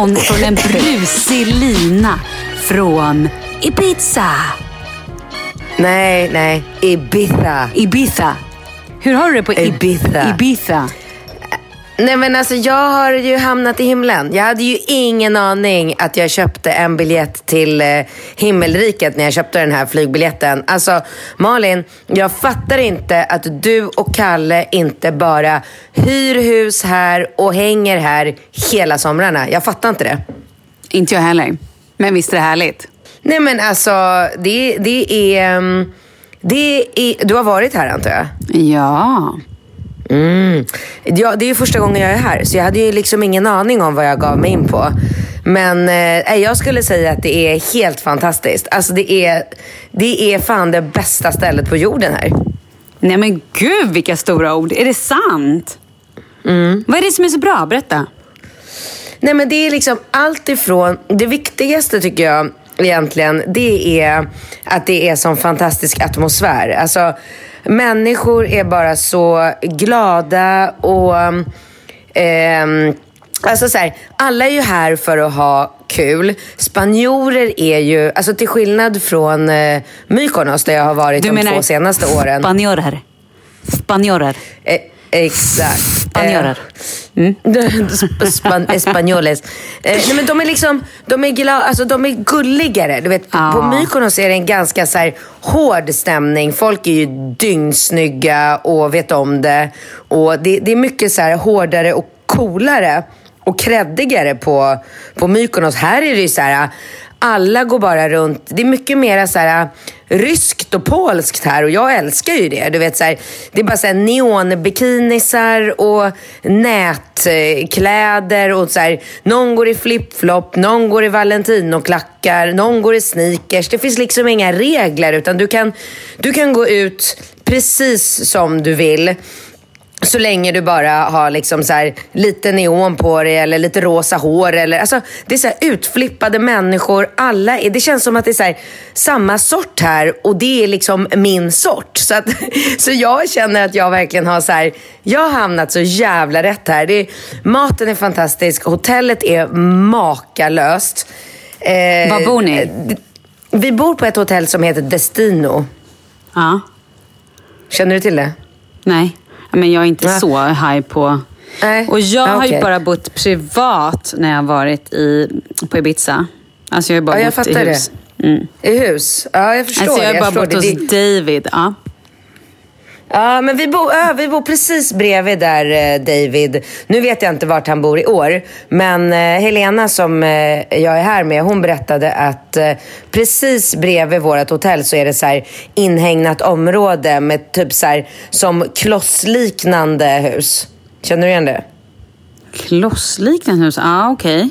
Hon från en brusig lina från Ibiza. nej, nej. Ibiza. Ibiza. Hur har du det på Ib- Ibiza. Ibiza? Nej men alltså jag har ju hamnat i himlen. Jag hade ju ingen aning att jag köpte en biljett till eh, himmelriket när jag köpte den här flygbiljetten. Alltså Malin, jag fattar inte att du och Kalle inte bara hyr hus här och hänger här hela somrarna. Jag fattar inte det. Inte jag heller. Men visst är det härligt? Nej men alltså, det, det är... mm, Det är... Du har varit här antar jag? Ja. Mm. Ja, det är ju första gången jag är här, så jag hade ju liksom ingen aning om vad jag gav mig in på. Men eh, jag skulle säga att det är helt fantastiskt. Alltså det är, det är fan det bästa stället på jorden här. Nej men gud vilka stora ord. Är det sant? Mm. Vad är det som är så bra? Berätta. Nej men det är liksom allt ifrån, det viktigaste tycker jag egentligen, det är att det är sån fantastisk atmosfär. Alltså människor är bara så glada och ehm, Alltså så här, alla är ju här för att ha kul. Spanjorer är ju, alltså till skillnad från eh, Mykonos där jag har varit Du de menar två senaste åren. Spanjorer. Spanjorer. Eh, exakt. Spanjorer. Mm. Span Espanjoles. Eh, nej, men de är liksom, de är, gla- alltså, de är gulligare. Du vet, Ja. På Mykonos är det en ganska så här, hård stämning. Folk är ju dyngsnygga och vet om det. Och det, det är mycket så här, hårdare och coolare och kreddigare på, på Mykonos. Här är det ju så här, alla går bara runt. Det är mycket mer så här äh, ryskt och polskt här och jag älskar ju det. Du vet, så här, det är bara så här neonbikinisar och nätkläder och så här, någon går i flipflop, någon går i Valentinoklackar, någon går i sneakers. Det finns liksom inga regler utan du kan, du kan gå ut precis som du vill. Så länge du bara har liksom så här, lite neon på dig eller lite rosa hår. Eller, alltså, det är så här, utflippade människor. Alla är, det känns som att det är så här, samma sort här och det är liksom min sort. Så, att, så jag känner att jag verkligen har så här, jag har hamnat så jävla rätt här. Det är, maten är fantastisk, hotellet är makalöst. Eh, Var bor ni? Vi bor på ett hotell som heter Destino. Ja. Känner du till det? Nej, men jag är inte Ja. så high på... Nej. Och jag har ju bara bott privat när jag har varit i, på Ibiza. Alltså jag har bara Ja, jag bott i hus. Mm. I hus? Ja, jag förstår Alltså jag har bara bott hos Det- David. Ja. Ja, men vi bor, ja, vi bor precis bredvid där eh, David. Nu vet jag inte vart han bor i år. Men eh, Helena som eh, jag är här med, hon berättade att eh, precis bredvid vårt hotell så är det så här inhägnat område med typ så här som klossliknande hus. Känner du igen det? Klossliknande hus? Ja, okej.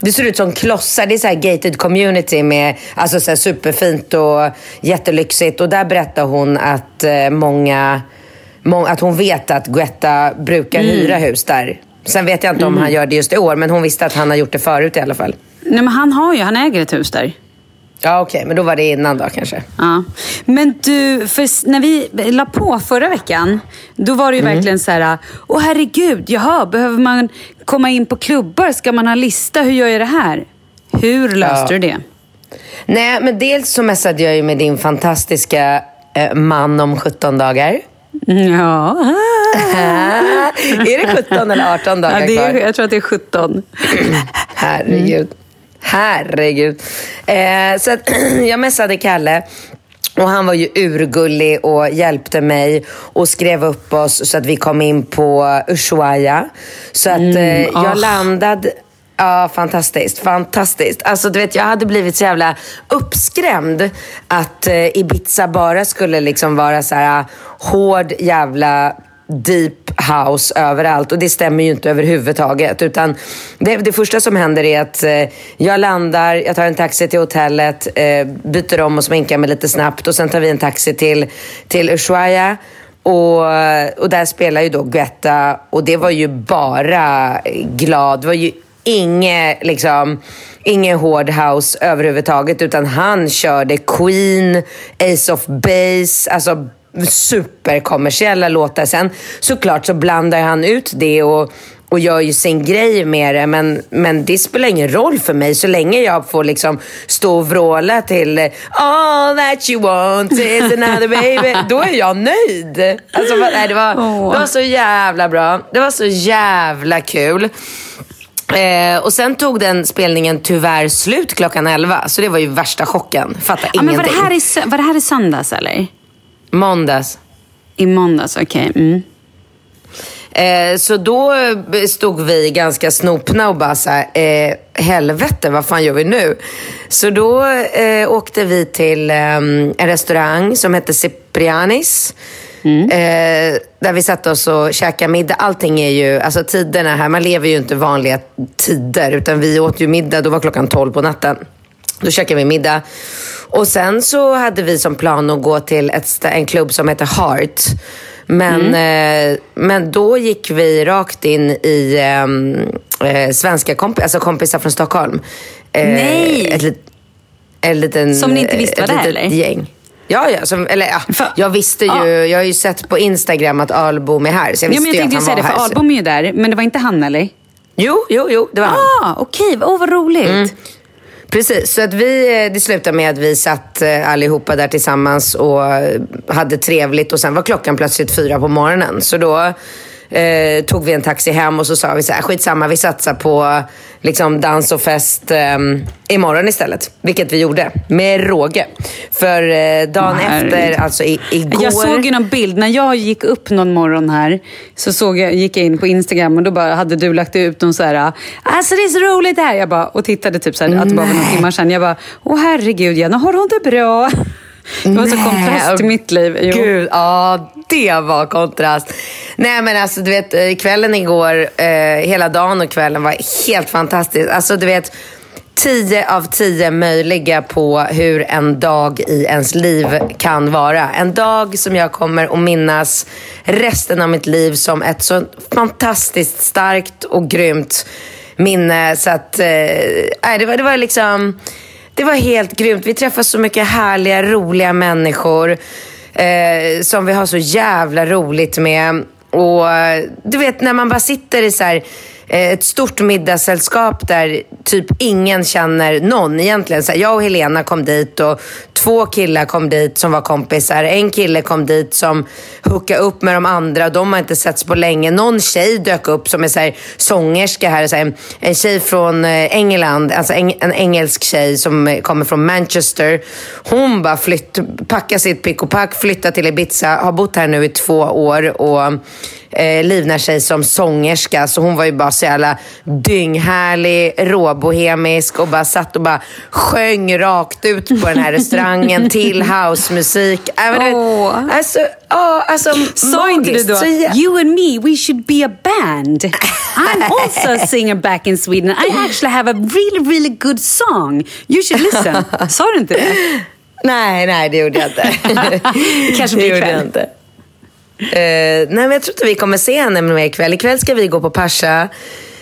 Det ser ut som klossar. Det är så här gated community med alltså så superfint och jättelyxigt. Och där berättar hon att eh, många, må, att hon vet att Guetta brukar hyra hus där. Sen vet jag inte om han gör det just i år, men hon visste att han har gjort det förut i alla fall. Nej, men han har ju, han äger ett hus där. Ja, okej, men då var det innan då kanske. Ja. Men du, för när vi la på förra veckan, då var det ju verkligen så här, åh herregud, jaha, behöver man komma in på klubbar? Ska man ha lista? Hur gör jag det här? Hur löste Ja. du det? Nej, men dels så messade jag ju med din fantastiska eh, man om 17 dagar. Ja, är det 17 eller 18 dagar ja det är, kvar? jag tror att det är 17. Herregud. Herregud. Eh, så att, jag messade Kalle. Och han var ju urgullig och hjälpte mig och skrev upp oss så att vi kom in på Ushuaia. Så att eh, jag ah. landade... Ja, fantastiskt. Fantastiskt. Alltså, du vet, jag hade blivit så jävla uppskrämd att eh, Ibiza bara skulle liksom vara så här hård jävla deep house överallt och det stämmer ju inte överhuvudtaget. Utan det, det första som händer är att eh, jag landar, jag tar en taxi till hotellet, eh, byter om och sminkar mig lite snabbt och sen tar vi en taxi till, till Ushuaia. Och, och där spelar ju då Guetta och det var ju bara glad. Det var ju inget liksom Ingen hård house överhuvudtaget utan han körde Queen, Ace of Base, alltså superkommersiella låtar. Sen såklart så blandar han ut det och, och gör ju sin grej med det. Men, men det spelar ingen roll för mig så länge jag får liksom stå och vråla till All that you want is another baby. Då är jag nöjd. Alltså, nej, det, var, det var så jävla bra. Det var så jävla kul. Eh, och sen tog den spelningen tyvärr slut klockan 11. Så det var ju värsta chocken. Fattar Ja, men ingenting. var, det här i, var det här i söndags eller? Måndags. I måndags, okej. Mm. Eh, så då stod vi ganska snopna och bara så här, eh, helvete, vad fan gör vi nu? Så då eh, åkte vi till eh, en restaurang som hette Ciprianis. Eh, där vi satte oss och käkade middag. Allting är ju, alltså tiderna här, man lever ju inte vanliga tider. Utan vi åt ju middag, då var klockan 12 på natten. Då käkade vi middag. Och sen så hade vi som plan att gå till ett, en klubb som heter Heart. Men, eh, men då gick vi rakt in i ehm, eh, svenska kompisar, alltså kompisar från Stockholm. Eh, Nej! Ett, lit- en liten, Som ni inte visste ett var litet eller? gäng. Ja, ja. Som, eller, ja. Jag visste ju, Ja. jag har ju sett på Instagram att Albom är här. Så jag Ja, visste men jag tänkte ju han säga det, för Albom är ju där, men det var inte han eller? Jo, jo, jo, det var han. Ah, okej. Åh, vad roligt. Precis, så att vi, eh, det slutade med att vi satt eh, allihopa där tillsammans och eh, hade trevligt och sen var klockan plötsligt fyra på morgonen. Så då eh, tog vi en taxi hem och så sa vi så här, skitsamma, vi satsar på liksom, dans och fest eh, imorgon istället. Vilket vi gjorde, med råge. För eh, dagen Åh, herregud. efter, alltså i, igår... Jag såg ju någon bild, när jag gick upp någon morgon här så såg jag, gick jag in på Instagram och då bara hade du lagt ut någon så här, alltså det är så roligt det här. Jag bara, och tittade typ så här, att det bara var några timmar sedan. Jag bara, åh herregud Jenna, har hon det bra? Det var så kontrast till mitt liv. Jo. Gud, ja det var kontrast. Nej men alltså du vet, eh, kvällen igår, eh, hela dagen och kvällen var helt fantastisk. Alltså du vet, 10 av 10 möjliga på hur en dag i ens liv kan vara. En dag som jag kommer att minnas resten av mitt liv som ett så fantastiskt starkt och grymt minne. Så att, eh, det, var, det var liksom... Det var helt grymt. Vi träffade så mycket härliga, roliga människor eh, som vi har så jävla roligt med. Och eh, du vet, när man bara sitter i så här, Eh, ett stort middagssällskap där typ ingen känner någon egentligen. Så här, jag och Helena kom dit och två killar kom dit som var kompisar. En kille kom dit som hookade upp med de andra. De har inte setts på länge. Någon tjej dök upp som är så här, sångerska här. Så här, en tjej från eh, England, alltså en, en engelsk tjej som kommer från Manchester. Hon bara flytt, packade sitt pick och pack, flyttade till Ibiza, har bott här nu i två år och eh, livnär sig som sångerska. Så hon var ju bara så jävla dynghärlig, råbohemisk och bara satt och bara sjöng rakt ut på den här restaurangen till housemusik. Äh, Åh. Alltså, ja, alltså Sa inte du då, Så jä- you and me, we should be a band? I'm also a singer back in Sweden. I actually have a really, really good song. You should listen. Sa du inte det? Nej, nej, det gjorde jag inte. Kanske det blir gjorde Eh, nej, men jag tror inte vi kommer se henne mer ikväll. Ikväll ska vi gå på Pascha.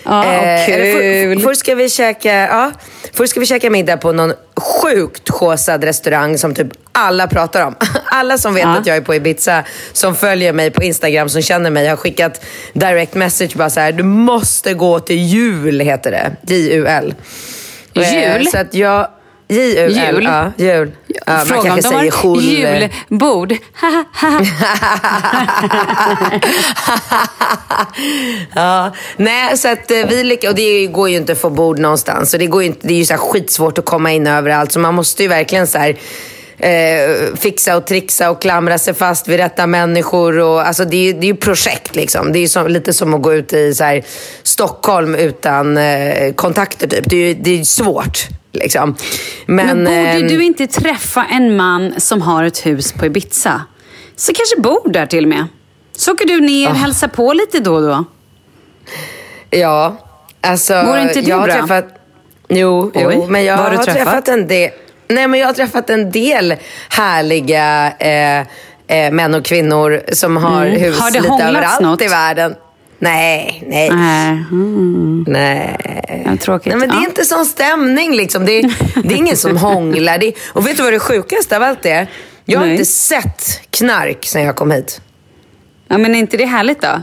Ja, eller kul. för, först, ska vi käka, ja, först ska vi käka middag på någon sjukt chosad restaurang som typ alla pratar om. Alla som vet Ja. att jag är på Ibiza, som följer mig på Instagram, som känner mig, har skickat direct message bara så här, du måste gå till jul, heter det. J-U-L. Eh, Jul? Så att jag... J-U-L, Jul? ja. Jul. Ja, man Fråga om kanske de har säger jul. julbord. ja, nej, så att eh, vi och det går ju inte att få bord någonstans. Så det, går ju inte, det är ju så här skitsvårt att komma in överallt. Så man måste ju verkligen så här, eh, fixa och trixa och klamra sig fast vid rätta människor. Och, alltså, det, är, ju- det är ju projekt liksom. Det är som, lite som att gå ut i så här, Stockholm utan eh, kontakter typ. Det är ju det är svårt. Liksom. Men, Men borde ehm, du inte träffa en man som har ett hus på Ibiza? Så kanske bor där till och med. Så åker du ner och Ah. hälsar på lite då och då. Ja, alltså... Vore inte det jag har bra? träffat... Jo, Oj, jo, men jag har träffat? träffat en del... Nej, men jag har träffat en del härliga eh, eh, män och kvinnor som har Mm. hus Har lite överallt något? i världen. Nej, nej. Nej, mm. Nej. Ja, tråkigt. Nej, men det är Ja. inte sån stämning liksom. Det är, det är ingen som hånglar. Det är, och vet du vad det sjukaste av allt är? Jag har Nej. inte sett knark sen jag kom hit. ja, men är inte det härligt då?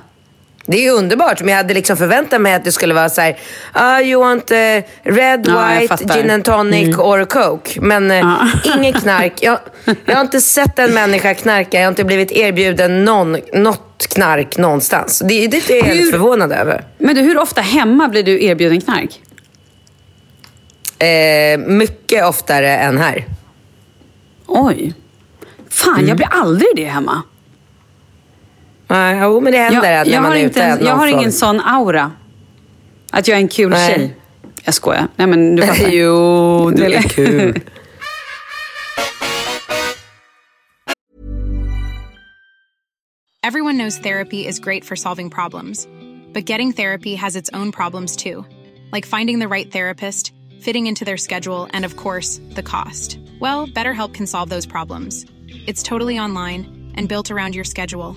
Det är underbart, men jag hade liksom förväntat mig att det skulle vara så här, ah, you want eh, red, Ja, white, gin and tonic or coke. Men eh, Ja. inget knark. Jag, jag har inte sett en människa knarka, jag har inte blivit erbjuden någon, något knark någonstans. Det, det är jag helt förvånad över. Men du, hur ofta hemma blir du erbjuden knark? Eh, mycket oftare än här. Oj. Fan, Mm. jag blir aldrig det hemma. Nej, jo, men det händer Jag, att när jag man är ute. en, att någon jag har frågar. ingen sån aura. Att jag är en kul Nej. tjej. Jag skojar. Nej, men du fattar. jo, du är kul. Everyone knows therapy is great for solving problems, but getting therapy has its own problems too, like finding the right therapist, fitting into their schedule, and of course, the cost. Well, BetterHelp can solve those problems. It's totally online and built around your schedule.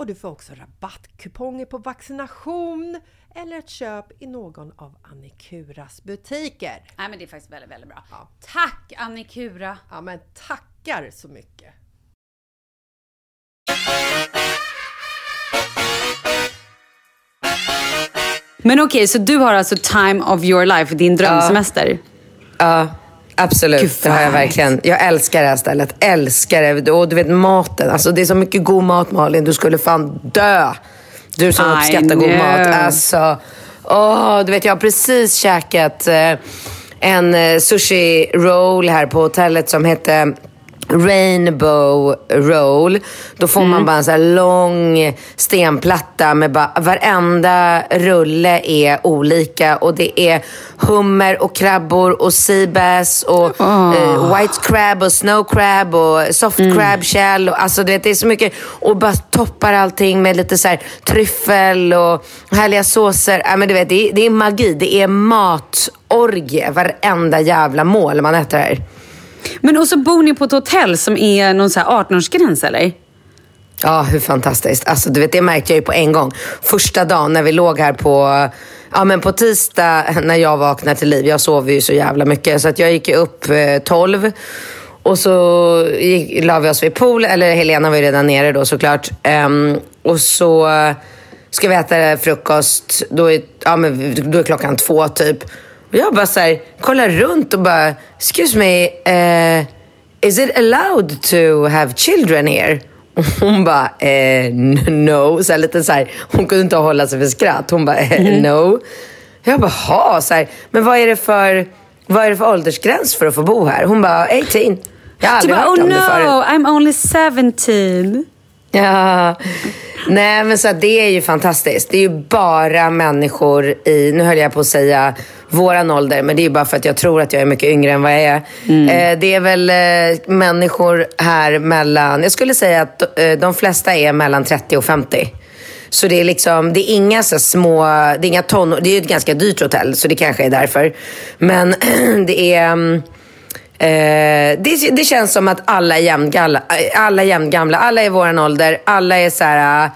och du får också rabattkuponger på vaccination eller ett köp i någon av Annikuras butiker. Nej men det är faktiskt väldigt, väldigt bra. Ja. Tack Annikura! Ja men tackar så mycket! Men okej, så du har alltså time of your life, din drömsemester? Ja, absolut. Gud, det har jag verkligen. Jag älskar det här stället. Älskar det. Och du vet maten. Alltså, det är så mycket god mat Malin. Du skulle fan dö. Du som I uppskattar god know. mat. Alltså, åh, du vet jag har precis käkat eh, en eh, sushi roll här på hotellet som hette Rainbow roll. Då får Mm. man bara en så här lång stenplatta med bara, varenda rulle är olika och det är hummer och krabbor och sea bass och eh, white crab och snow crab och soft crab shell. Och, alltså du vet, det är så mycket och bara toppar allting med lite så här tryffel och härliga såser. Ja, men du vet, det, är, det är magi. Det är matorgie varenda jävla mål man äter här. Men och så bor ni på ett hotell som är någon så här 18-årsgräns eller? Ja, hur fantastiskt. Alltså, du vet, det märkte jag ju på en gång. Första dagen när vi låg här på, ja, men på tisdag när jag vaknade till liv. Jag sov ju så jävla mycket så att jag gick upp eh, 12. Och så gick, la vi oss vid pool, eller Helena var ju redan nere då såklart. Um, och så ska vi äta frukost, då är, ja, men, då är klockan två typ. Jag bara så här, kollar runt och bara, excuse me, eh, is it allowed to have children here? Och hon bara, eh, no. Så här, lite så här, hon kunde inte hålla sig för skratt. Hon bara, eh, no. Jag bara, ha, så här, men vad är, det för, vad är det för åldersgräns för att få bo här? Hon bara, 18. Jag har Du aldrig bara, hört oh om det förut. no, I'm only 17. Ja, nej men så det är ju fantastiskt. Det är ju bara människor i, nu höll jag på att säga våran ålder, men det är ju bara för att jag tror att jag är mycket yngre än vad jag är. Eh, det är väl eh, människor här mellan, jag skulle säga att eh, de flesta är mellan 30 och 50. Så det är liksom, det är inga så små, det är inga tonår, det är ju ett ganska dyrt hotell, så det kanske är därför. Men det är, mm, Eh, det, det känns som att alla är jämngamla. Alla, är jämngamla. alla är våran ålder. Alla är så här äh,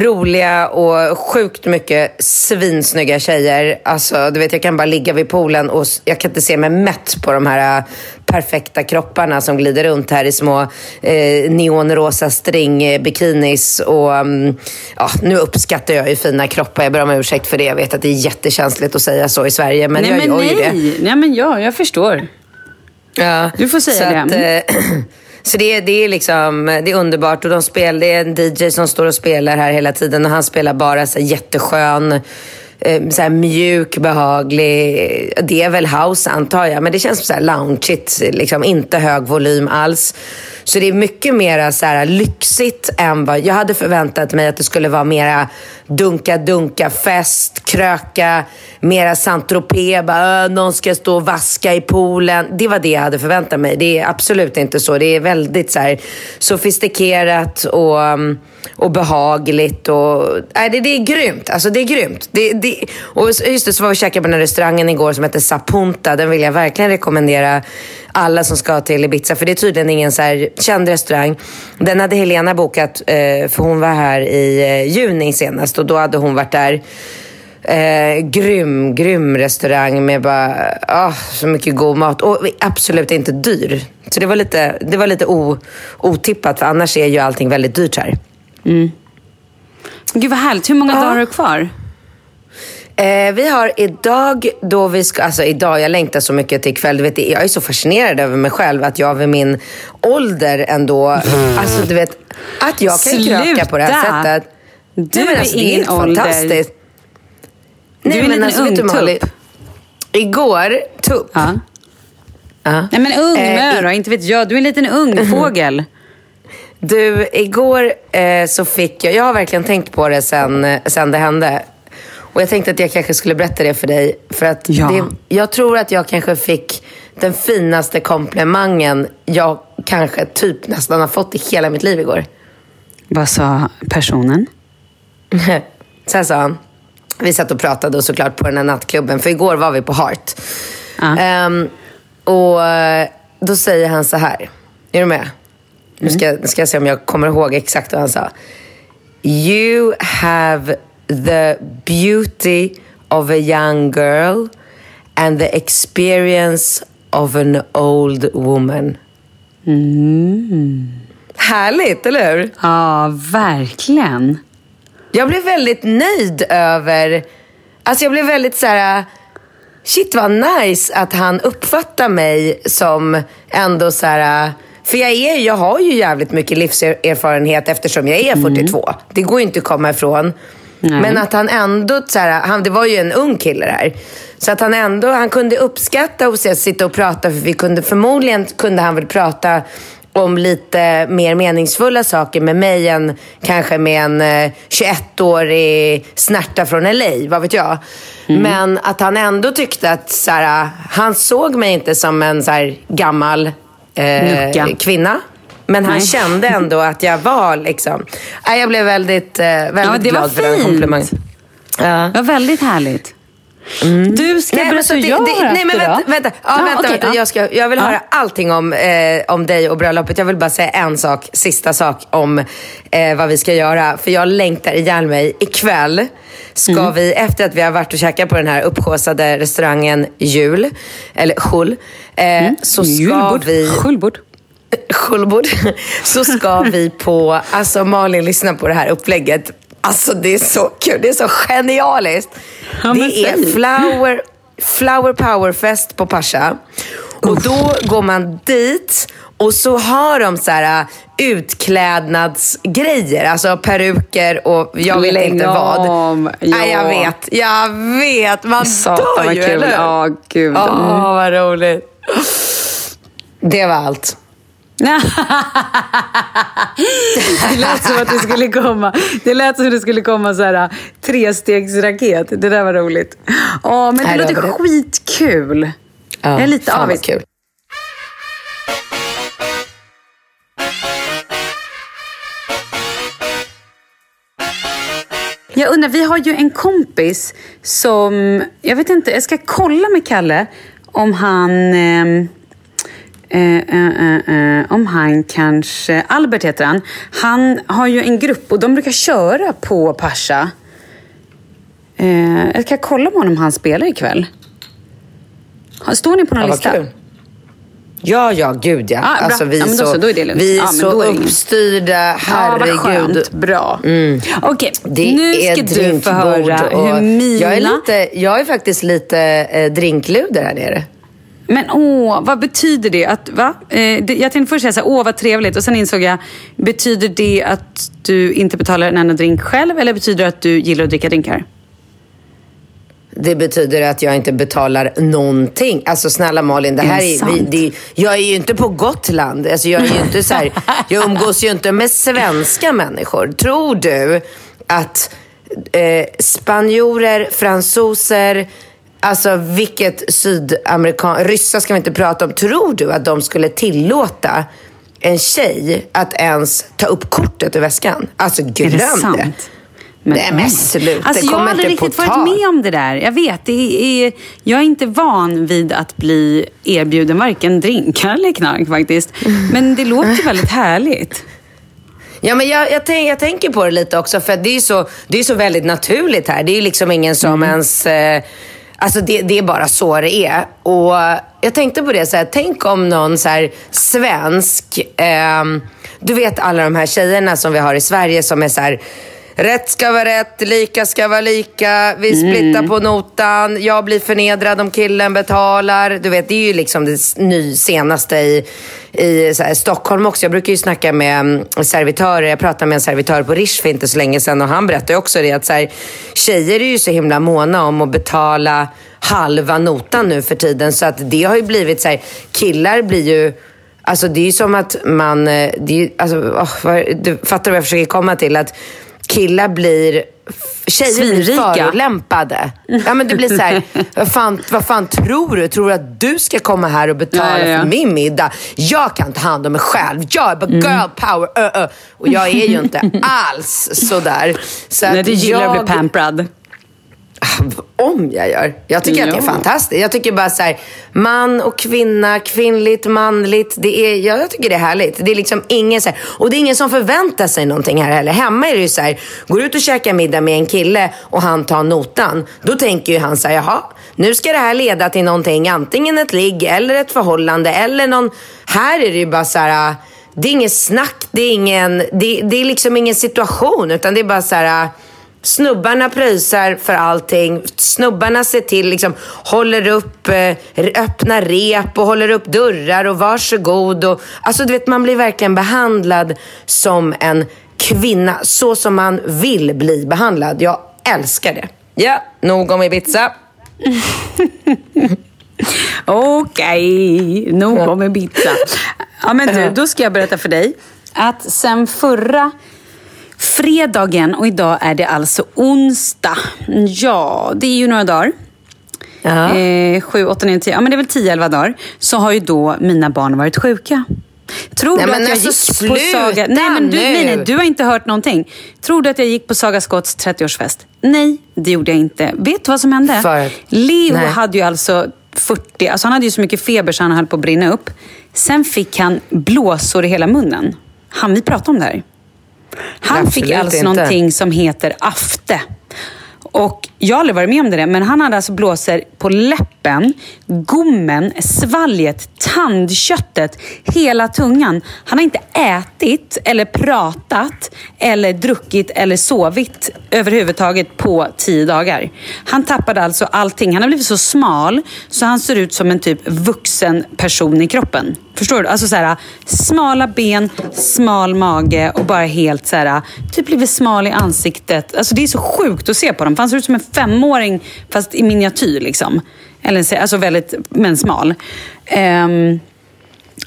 roliga och sjukt mycket svinsnygga tjejer. Alltså, du vet, jag kan bara ligga vid poolen och jag kan inte se mig mätt på de här äh, perfekta kropparna som glider runt här i små eh, neonrosa stringbikinis. Och, mm, ja, nu uppskattar jag ju fina kroppar. Jag ber om ursäkt för det. Jag vet att det är jättekänsligt att säga så i Sverige, men nej, jag men gör ju det. nej. Nej, men ja, jag förstår. Ja, Du får säga så det. Att, eh, så det, är- det är liksom, det är underbart. Och de spelar, det är en DJ som står och spelar här hela tiden och han spelar bara så jätteskön, eh, så här mjuk, behaglig. Det är väl house antar jag, men det känns så här loungeigt. Liksom, inte hög volym alls. Så det är mycket mer så här lyxigt än vad jag hade förväntat mig att det skulle vara mera dunka-dunka, fest, kröka, mera Saint-Tropez, bara, någon ska stå och vaska i poolen. Det var det jag hade förväntat mig. Det är absolut inte så. Det är väldigt så här, sofistikerat och, mm, och behagligt. Och, nej, det, det är grymt. Alltså, det är grymt. Det, det, och just det, så var vi och käkade på den här restaurangen igår som heter Sapunta. Den vill jag verkligen rekommendera alla som ska till Ibiza. För det är tydligen ingen så här känd restaurang. Den hade Helena bokat eh, för hon var här i eh, juni senast och då hade hon varit där. Eh, grym, grym restaurang med bara, ah, så mycket god mat. Och absolut inte dyr. Så det var lite, det var lite o, otippat för annars är ju allting väldigt dyrt här. Gud vad härligt. Hur många dagar har du kvar? Eh, vi har idag då vi ska, alltså idag, jag längtar så mycket till ikväll. Du vet, jag är så fascinerad över mig själv att jag vid min ålder ändå, alltså du vet, att jag kan kröka på det här Sluta. sättet. Du Nej, men är alltså, ingen helt ålder. fantastiskt. Du är en liten alltså, vet du, ungtupp. Molly, Igår, tupp. Ja. Ja. Nej men ung Eh, i- då, inte vet jag. Du är en liten ung fågel. Du, igår eh, så fick jag, jag har verkligen tänkt på det sen, eh, sen det hände. Och jag tänkte att jag kanske skulle berätta det för dig. För att Ja. det, jag tror att jag kanske fick den finaste komplimangen jag kanske typ nästan har fått i hela mitt liv igår. Vad sa personen? Här sa han. Vi satt och pratade och såklart på den här nattklubben, för igår var vi på Heart. Ja. Ehm, och eh, då säger han så här. Är du med? Nu ska, nu ska jag se om jag kommer ihåg exakt vad han sa. You have the beauty of a young girl and the experience of an old woman. Härligt, eller hur? Ja, verkligen. Jag blev väldigt nöjd över... Alltså jag blev väldigt så här... Shit vad nice att han uppfattar mig som ändå så här... För jag, är, jag har ju jävligt mycket livserfarenhet eftersom jag är 42. Det går ju inte att komma ifrån. Nej. Men att han ändå, så här, han, det var ju en ung kille där. Så att han ändå, han kunde uppskatta och se- sitta och prata. För vi kunde, förmodligen kunde han väl prata om lite mer meningsfulla saker med mig än kanske med en eh, 21-årig snärta från LA, vad vet jag. Men att han ändå tyckte att så här, han såg mig inte som en så här, gammal eh, kvinna. Men han Nej. kände ändå att jag var liksom... Jag blev väldigt, eh, väldigt Ja, glad för den komplimangen. Ja. Det var väldigt härligt. Du ska Nej, berätta hur jag det- har Nej, men vänta, vänta. Ja, vänta, okej, vänta. ja. Jag, ska, jag vill Ja. höra allting om, eh, om dig och bröllopet. Jag vill bara säga en sak, sista sak om eh, vad vi ska göra. För jag längtar ihjäl mig. Ikväll ska Mm. vi, efter att vi har varit och käkat på den här upphaussade restaurangen Jul, eller Jul, eh, så ska Mm. Julbord. vi... Julbord. Julbord. Så ska vi på, alltså Malin lyssna på det här upplägget. Alltså det är så kul, det är så genialiskt. Ja, det är flower, flower power fest på Pascha. Och då går man dit och så har de så här äh, utklädnadsgrejer, alltså peruker och jag vet Lägg inte vad. om. Nej, jag Ja. vet, jag vet. Man Satan, dör ju, kul. eller? Ja, gud. Åh, Mm. vad roligt. Det var allt. Det lät som att det skulle komma, det lät som att det skulle komma så här trestegsraket. Det där var roligt. Åh, men det Nej, låter det. skitkul. Ja, jag är lite avis. kul. Jag undrar, vi har ju en kompis som... Jag vet inte, jag ska kolla med Kalle om han... eh, eh, eh, eh, om han kanske... Albert heter han. Han har ju en grupp och de brukar köra på Pascha. Eh, jag ska kolla med honom om han spelar ikväll. Står ni på någon Ja, vad lista? kul. Ja, ja, gud ja. Ah, alltså, vi Ja, är då så, så, är vi är Ja, men så är ingen- uppstyrda. Ja, vad Herregud. skönt. Bra. Okej, Det nu är ska du få höra hur mina... Jag är, lite, jag är faktiskt lite eh, drinkluder här nere. Men åh, vad betyder det? Att, va? Eh, det jag tänkte först säga så här, åh vad trevligt. Och sen insåg jag, betyder det att du inte betalar en enda drink själv? Eller betyder det att du gillar att dricka drinkar? Det betyder att jag inte betalar någonting. Alltså snälla Malin, det Är här det är, vi, det, jag är ju inte på Gotland. Alltså, jag, är ju inte så här, jag umgås ju inte med svenska människor. Tror du att eh, spanjorer, fransoser, alltså vilket sydamerikan... Ryssar ska vi inte prata om. Tror du att de skulle tillåta en tjej att ens ta upp kortet ur väskan? Alltså glöm är det sant? Nej, men sluta. Alltså, Det jag har aldrig riktigt varit med om det där. Jag vet, det är, jag är inte van vid att bli erbjuden varken drinkar eller knark faktiskt. Men det låter ju väldigt härligt. Ja, men jag, jag, tänk, jag tänker på det lite också, för det är så, det är så väldigt naturligt här. Det är ju liksom ingen som Mm. ens... Eh, alltså det, det är bara så det är. Och jag tänkte på det, så här, tänk om någon så här, svensk... eh, du vet alla de här tjejerna som vi har i Sverige som är så här... Rätt ska vara rätt, lika ska vara lika. Vi Mm. splittar på notan. Jag blir förnedrad om killen betalar. Du vet, det är ju liksom det ny senaste i, i här, Stockholm också. Jag brukar ju snacka med mm, servitörer. Jag pratade med en servitör på Rish för inte så länge sedan och han berättade också det att så här, tjejer är ju så himla måna om att betala halva notan nu för tiden. Så att det har ju blivit så här, killar blir ju Alltså det är ju som att man, eh, det är, alltså, åh, vad, du fattar vad jag försöker komma till? Att killar blir, tjejer blir Svinrika. förolämpade. Ja men det blir så här, vad fan, vad fan tror du? Tror du att du ska komma här och betala Ja, ja, för min middag? Jag kan ta hand om mig själv. Jag är bara Mm. girl power. Ö, ö. Och jag är ju inte alls sådär. Så Nej, du gillar jag, att bli pamprad. Om jag gör. Jag tycker att det är Ja. fantastiskt. Jag tycker bara så här, man och kvinna, kvinnligt, manligt. Det är, ja, jag tycker det är härligt. Det är liksom ingen så här, och det är ingen som förväntar sig någonting här heller. Hemma är det ju så här, går ut och käkar middag med en kille och han tar notan. Då tänker ju han så här, jaha, nu ska det här leda till någonting. Antingen ett ligg eller ett förhållande eller någon... Här är det ju bara så här, det är ingen snack, det är ingen, det, det är liksom ingen situation. Utan det är bara så här, Snubbarna pröjsar för allting. Snubbarna ser till, liksom, håller upp, eh, öppnar rep och håller upp dörrar och varsågod. Och, alltså, du vet, man blir verkligen behandlad som en kvinna. Så som man vill bli behandlad. Jag älskar det. Ja, nog om Ibiza. Okej, nog om pizza. Ja, men du, då ska jag berätta för dig att sen förra fredagen, och idag är det alltså onsdag. Ja, det är ju några dagar. Ja. Eh, sju, åtta, nio, tio. Ja, men det är väl tio, elva dagar. Så har ju då mina barn varit sjuka. Tror Nej, du att jag alltså, gick sluta på Saga... Nej, men du, nej, nej, du har inte hört någonting. Tror du att jag gick på Saga Scotts 30-årsfest? Nej, det gjorde jag inte. Vet du vad som hände? För- Leo Nej. hade ju alltså 40... Alltså han hade ju så mycket feber så han höll på att brinna upp. Sen fick han blåsor i hela munnen. Han vi prata om det här? Han Absolut fick alltså inte. någonting som heter afte. Och jag har aldrig varit med om det, men han hade alltså blåsor på läppen, gommen, svalget, tandköttet, hela tungan. Han har inte ätit eller pratat eller druckit eller sovit överhuvudtaget på tio dagar. Han tappade alltså allting. Han har blivit så smal så han ser ut som en typ vuxen person i kroppen. Förstår du? Alltså så här, smala ben, smal mage och bara helt så här, typ blivit smal i ansiktet. Alltså det är så sjukt att se på dem. Han ser ut som en femåring fast i miniatyr liksom. Eller så- alltså väldigt, men smal. Ehm,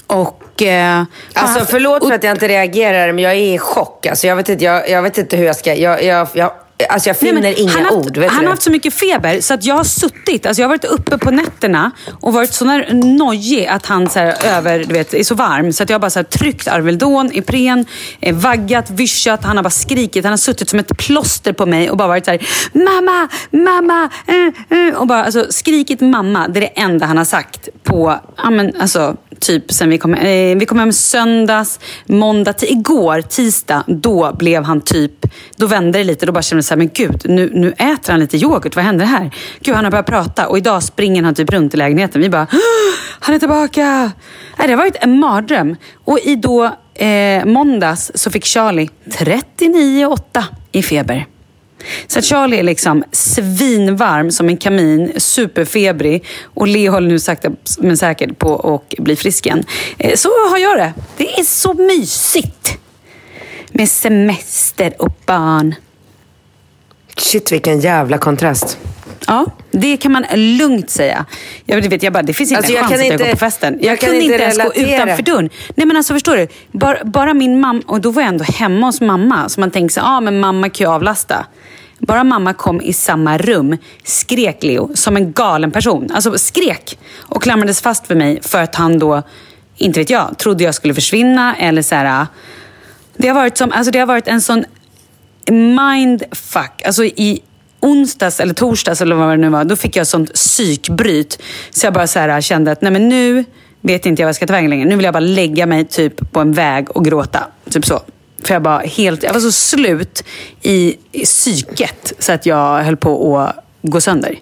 och... eh, Alltså förlåt för att jag inte reagerar, men jag är i chock. Alltså, jag, vet inte, jag, jag vet inte hur jag ska... Jag, jag, jag, alltså jag Nej, finner men inga han har haft, ord. Han har haft så mycket feber så att jag har suttit, alltså jag har varit uppe på nätterna och varit så nojig att han så över, du vet, är så varm. Så att jag har bara så här, tryckt Alvedon, Ipren, eh, vaggat, vyschat. Han har bara skrikit. Han har suttit som ett plåster på mig och bara varit så här, mamma, mamma, eh, eh, och bara alltså, skrikit mamma. Det är det enda han har sagt på, ja men alltså typ sen vi kom, eh, vi kom hem söndags, måndag, igår, tisdag, då blev han typ, då vände det lite. Då bara kände jag så här, men gud, nu, nu äter han lite yoghurt. Vad händer här? Gud, han har börjat prata och idag springer han typ runt i lägenheten. Vi bara, han är tillbaka! Nej, det har varit en mardröm. Och i då eh, måndags så fick Charlie 39,8 i feber. Så att Charlie är liksom svinvarm som en kamin, superfebrig och Leo håller nu sakta men säkert på att bli frisk igen. Eh, Så har jag det. Det är så mysigt med semester och barn. Shit, vilken jävla kontrast. Ja, det kan man lugnt säga. Jag vet, jag bara, det finns inte Alltså, en jag chans kan att jag går på festen. Jag, jag kunde inte inte ens gå relatera. utanför dörren. Nej men alltså förstår du? Bara, bara min mamma, och då var jag ändå hemma hos mamma. Så man tänker så ah, men mamma kan ju avlasta. Bara mamma kom i samma rum skrek Leo som en galen person. Alltså skrek och klamrades fast vid mig för att han då, inte vet jag, trodde jag skulle försvinna eller så här. Ah. Det har varit, som, alltså det har varit en sån mindfuck. Alltså i onsdags eller torsdags eller vad det nu var, då fick jag sånt psykbryt. Så jag bara så här ah, kände att nej men nu vet inte jag vad jag ska ta vägen längre. Nu vill jag bara lägga mig typ på en väg och gråta. Typ så. För jag, bara helt, jag var så slut i, i psyket så att jag höll på att gå sönder.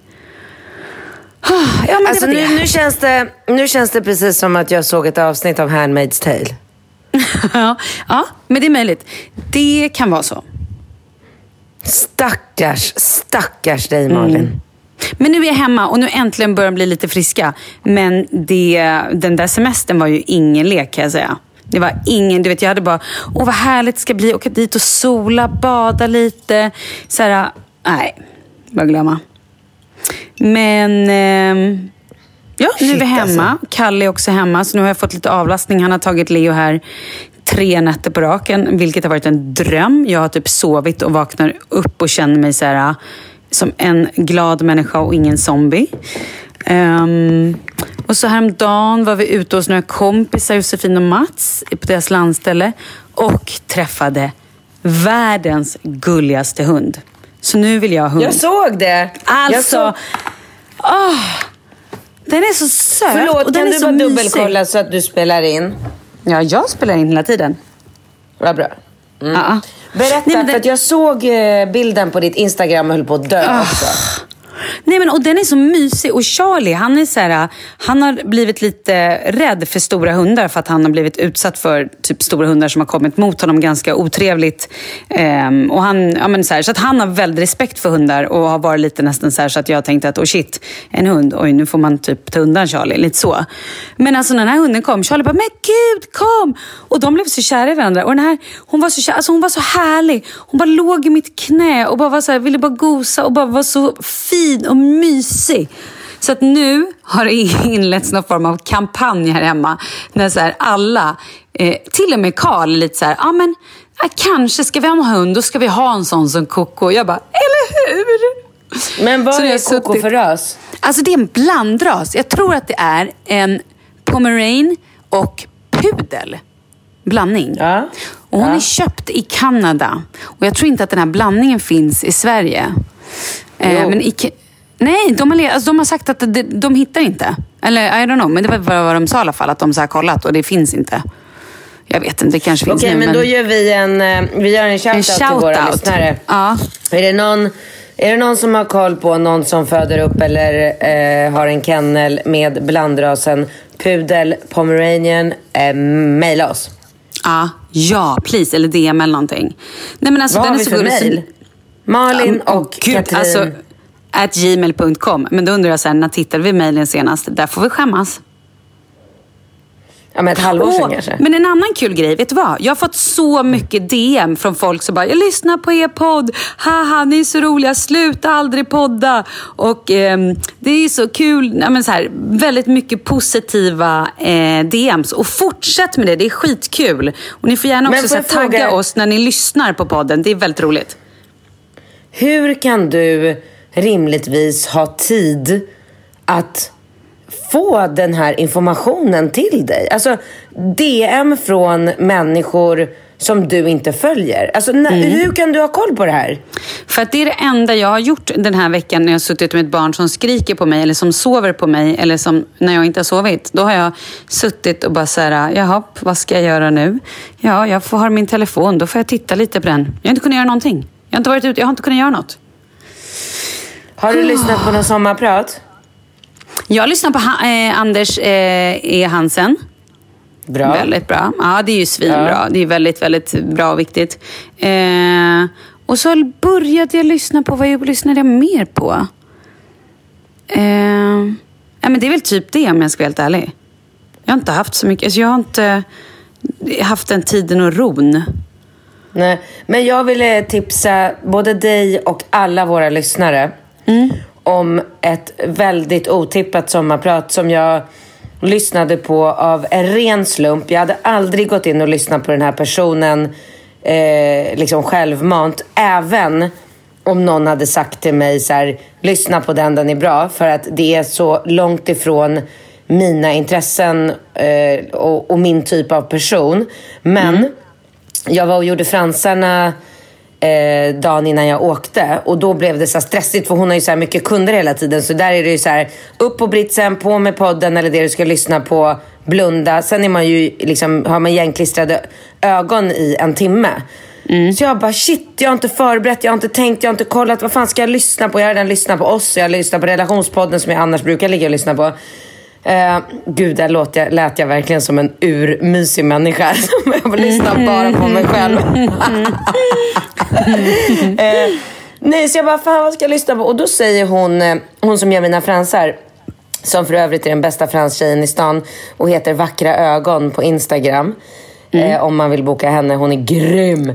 Ja, Alltså, nu, nu, känns det, nu känns det precis som att jag såg ett avsnitt av Handmaid's Tale. ja, ja, men det är möjligt. Det kan vara så. Stackars, stackars dig Malin. Mm. Men nu är jag hemma och nu äntligen börjar de bli lite friska. Men det, den där semestern var ju ingen lek kan jag säga. Det var ingen, du vet jag hade bara, åh vad härligt det ska bli, åka dit och sola, bada lite. Så här, nej, bara glömma. Men ehm, ja, nu är vi hemma. alltså. Kalle är också hemma, så nu har jag fått lite avlastning. Han har tagit Leo här tre nätter på raken, vilket har varit en dröm. Jag har typ sovit och vaknar upp och känner mig så här, som en glad människa och ingen zombie. Ehm, och så häromdagen var vi ute hos några kompisar, Josefin och Mats, på deras landställe och träffade världens gulligaste hund. Så nu vill jag ha hund. Jag såg det. jag Alltså, såg... åh, den är så söt Förlåt, och den kan är du så bara mysig. dubbelkolla så att du spelar in? Ja, jag spelar in hela tiden. Vad bra. Mm. Ja. Berätta, Nej, men för jag såg eh, bilden på ditt Instagram och höll på att dö Ah. också. Nej men och den är så mysig och Charlie han är så här, han har blivit lite rädd för stora hundar för att han har blivit utsatt för typ stora hundar som har kommit mot honom ganska otrevligt. Ehm, och han, ja, men så, här, så att han har väldigt respekt för hundar och har varit lite nästan så här så att jag tänkte att oh shit, en hund, oj nu får man typ ta undan Charlie, lite så. Men alltså när den här hunden kom, Charlie bara men gud kom! Och de blev så kära i varandra. Och den här, hon var så kär, alltså hon var så härlig. Hon bara låg i mitt knä och bara var så här, ville bara gosa och bara var så fin och mysig. Så att nu har det inletts någon form av kampanj här hemma. När så alla, eh, till och med Karl, är lite så här, ja men ja, kanske ska vi ha en hund, då ska vi ha en sån som Coco. Jag bara, eller hur? Men vad Så är Coco suttit- för ras? Alltså det är en blandras. Jag tror att det är en pomerane och pudel. blandning. Ja. Och hon Ja. är köpt i Kanada. Och jag tror inte att den här blandningen finns i Sverige. Eh, men i, Ka- nej, de har, alltså, de har sagt att de, de hittar inte. Eller I don't know, men det var vad de sa i alla fall. Att de så kollat och det finns inte. Jag vet inte, det kanske finns Okej, nu. men då gör vi en, eh, vi gör en en shoutout till våra shoutout. lyssnare. Ja. Är det, någon, är det någon som har koll på någon som föder upp eller eh, har en kennel med blandrasen pudel, pomeranian, eh, mejla oss. Ja, ja, please. Eller DM eller någonting. Nej, men alltså, Vad har vi för mejl? Malin Ja, och gud, Katrin. Alltså, at gmail.com. Men då undrar jag så här, när tittade vi mejlen senast? Där får vi skämmas. ja, men ett halvår sedan kanske. men en annan kul grej, vet du vad? Jag har fått så mycket DM från folk som bara, jag lyssnar på er podd, haha ni är så roliga, sluta aldrig podda. Och ehm, det är så kul, ja, men så här, väldigt mycket positiva eh, DMs. Och fortsätt med det, det är skitkul. Och ni får gärna Men också får så här, tagga fråga- oss när ni lyssnar på podden, det är väldigt roligt. Hur kan du rimligtvis ha tid att få den här informationen till dig? Alltså DM från människor som du inte följer. Alltså, när, Mm. Hur kan du ha koll på det här? För att det är det enda jag har gjort den här veckan när jag har suttit med ett barn som skriker på mig eller som sover på mig eller som när jag inte har sovit. Då har jag suttit och bara så här, jaha, vad ska jag göra nu? Ja, jag får ha min telefon, då får jag titta lite på den. Jag har inte kunnat göra någonting. Jag har inte varit ute, jag har inte kunnat göra något. Har du lyssnat på någon sommarprat? Jag lyssnar på ha, eh, Anders eh, E. Hansen. Bra. Väldigt bra. Ja, det är ju svinbra. Ja. Det är väldigt, väldigt bra och viktigt. Eh, och så började jag lyssna på, vad jag lyssnade jag mer på? Eh, ja, men det är väl typ det om jag ska vara helt ärlig. Jag har inte haft så mycket, alltså jag har inte haft den tiden och ron. Nej, men jag ville tipsa både dig och alla våra lyssnare om ett väldigt otippat sommarprat som jag lyssnade på av en ren slump. Jag hade aldrig gått in och lyssnat på den här personen eh, liksom självmant. Även om någon hade sagt till mig så här, lyssna på den, den är bra. För att det är så långt ifrån mina intressen eh, och, och min typ av person. Men mm jag var och gjorde fransarna eh, dagen innan jag åkte och då blev det så stressigt för hon har ju så mycket kunder hela tiden så där är det ju så här upp på britsen, på med podden eller det du ska lyssna på, blunda. Sen är man ju liksom, har man igenklistrade ögon i en timme. Så jag bara shit, jag har inte förberett, jag har inte tänkt, jag har inte kollat. Vad fan ska jag lyssna på? Jag har redan lyssnat på oss, jag har lyssnat på relationspodden som jag annars brukar ligga och lyssna på. Uh, gud, där låt jag, lät jag verkligen som en urmysig människa. jag lyssnar bara på mig själv. Eh, nej, så jag bara, fan vad ska jag lyssna på? Och då säger hon, eh, hon som gör mina fransar, som för övrigt är den bästa franstjejen i stan och heter Vackra ögon på Instagram. Eh, om man vill boka henne, hon är grym.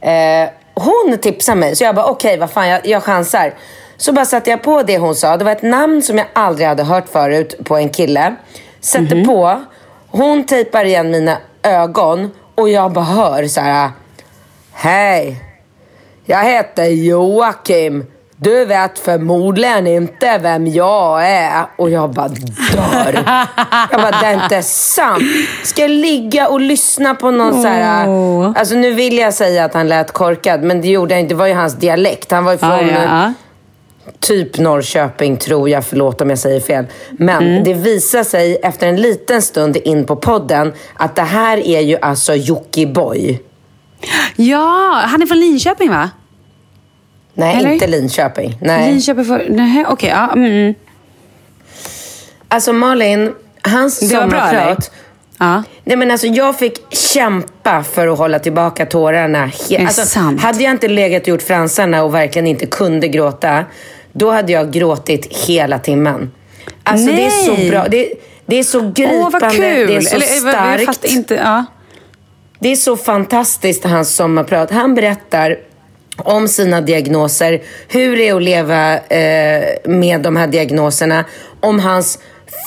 Eh, hon tipsar mig, så jag bara okej, vad fan, jag, jag chansar. Så bara satte jag på det hon sa. Det var ett namn som jag aldrig hade hört förut på en kille. Sätter på, hon tejpar igen mina ögon och jag bara hör så här. Hej, jag heter Joakim. Du vet förmodligen inte vem jag är. Och jag bara dör. Jag bara, det är inte sant. Ska jag ligga och lyssna på någon så här... Alltså nu vill jag säga att han lät korkad, men det gjorde han inte. Det var ju hans dialekt. Han var ju från... Ah, ja. Typ Norrköping tror jag, förlåt om jag säger fel. Men Mm. det visar sig efter en liten stund in på podden att det här är ju alltså Jockiboi. Ja, han är från Linköping va? Nej, Eller? inte Linköping. Nej. Linköping för... Nej, okej. ja, mm. Alltså Malin, hans sommarprat. Ja. Nej men alltså jag fick kämpa för att hålla tillbaka tårarna. Alltså, sant? Hade jag inte legat och gjort fransarna och verkligen inte kunde gråta, då hade jag gråtit hela timmen. Alltså det är så Nej. bra. Det, det är så gripande, Åh, vad kul! det är så Eller, starkt. Inte, ja. Det är så fantastiskt, hans sommarprat. Han berättar om sina diagnoser, hur det är att leva eh, med de här diagnoserna, om hans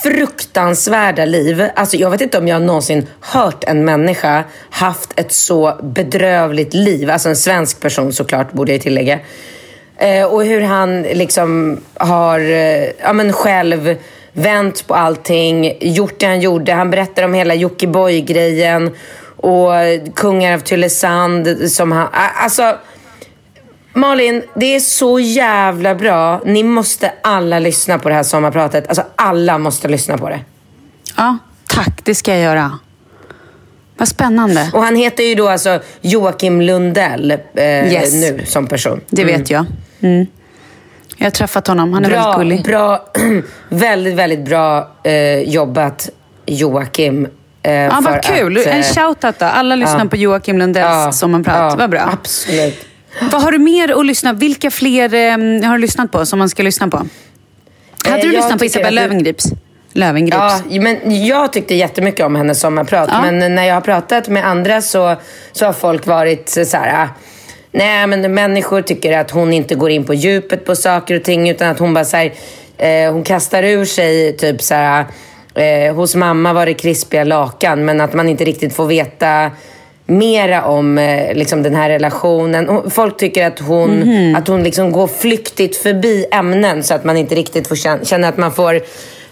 fruktansvärda liv. Alltså jag vet inte om jag någonsin hört en människa haft ett så bedrövligt liv. Alltså en svensk person såklart, borde jag tillägga. Eh, och hur han liksom har eh, ja, men själv vänt på allting, gjort det han gjorde. Han berättar om hela Jockiboi-grejen och Kungar av Tylösand som han... Alltså, Malin, det är så jävla bra. Ni måste alla lyssna på det här sommarpratet. Alltså alla måste lyssna på det. Ja, tack. Det ska jag göra. Vad spännande. Och han heter ju då alltså Joakim Lundell eh, Yes. nu som person. Det vet jag. Mm. Jag har träffat honom. Han är väldigt Bra, gullig. bra, väldigt, väldigt bra eh, jobbat Joakim. Eh, Ja, vad kul. att, eh, en shoutout då. Alla lyssnar ja. på Joakim Lundells ja, sommarprat. ja, Vad bra. Absolut. Vad har du mer att lyssna Vilka fler eh, har du lyssnat på som man ska lyssna på? Hade Eh, du jag lyssnat på Isabella du- Lövengrips? Lövengrips? Ja, men jag tyckte jättemycket om hennes sommarprat. Ja. Men när jag har pratat med andra så, så har folk varit så här... ah, Nej, men människor tycker att hon inte går in på djupet på saker och ting utan att hon bara så här, eh, hon kastar ur sig typ så här... Eh, hos mamma var det krispiga lakan men att man inte riktigt får veta mera om eh, liksom den här relationen. Folk tycker att hon, Mhm. att hon liksom går flyktigt förbi ämnen så att man inte riktigt får känna, känna att man får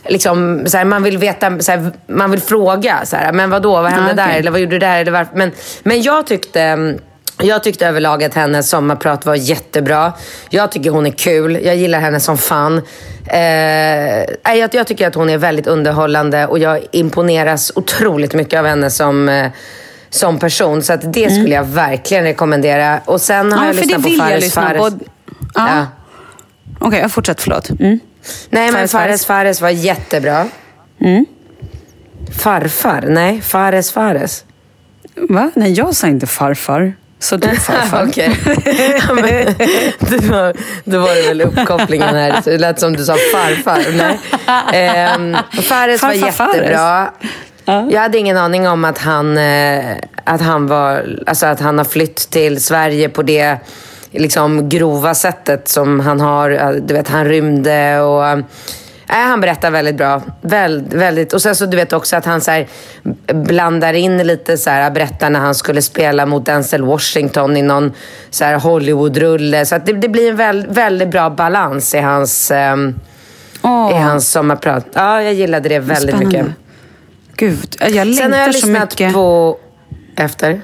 Liksom, så här, man vill veta, så här, man vill fråga, så här, men vad då, vad hände Ah, okej. där, eller vad gjorde du där, eller varför? Men, men jag tyckte, mm, jag tyckte överlag att hennes sommarprat var jättebra. Jag tycker hon är kul, jag gillar henne som fan. Eh, jag, jag tycker att hon är väldigt underhållande och jag imponeras otroligt mycket av henne som eh, som person. Så att det skulle jag verkligen rekommendera. Och sen har Mm. Ja, jag lyssnat på Fares Fares. på. Ja. Okej, jag fortsätter. Förlåt. Mm. Nej, men Fares Fares var jättebra. Mm. Farfar? Nej, Fares Fares. Va? Nej, jag sa inte farfar. Så du farfar? Okej. Ja, men, det var, då var det väl uppkopplingen här. Det lät som du sa farfar. Nej. Ehm, Fares var Farfar Fares. Jättebra. Jag hade ingen aning om att han, eh, att han, var, alltså att han har flytt till Sverige på det liksom, grova sättet som han har. Du vet, han rymde och... Nej, han berättar väldigt bra. Väldigt, väldigt. Och sen så du vet också att han så här, blandar in lite så här, berättar när han skulle spela mot Denzel Washington i någon så här Hollywood-rulle. Så att det, det blir en väl, väldigt bra balans i hans, ehm, Åh, i hans sommarprat. Ja, jag gillade det väldigt spännande. mycket. Gud, jag längtar Sen har jag så lyssnat mycket. på... Efter?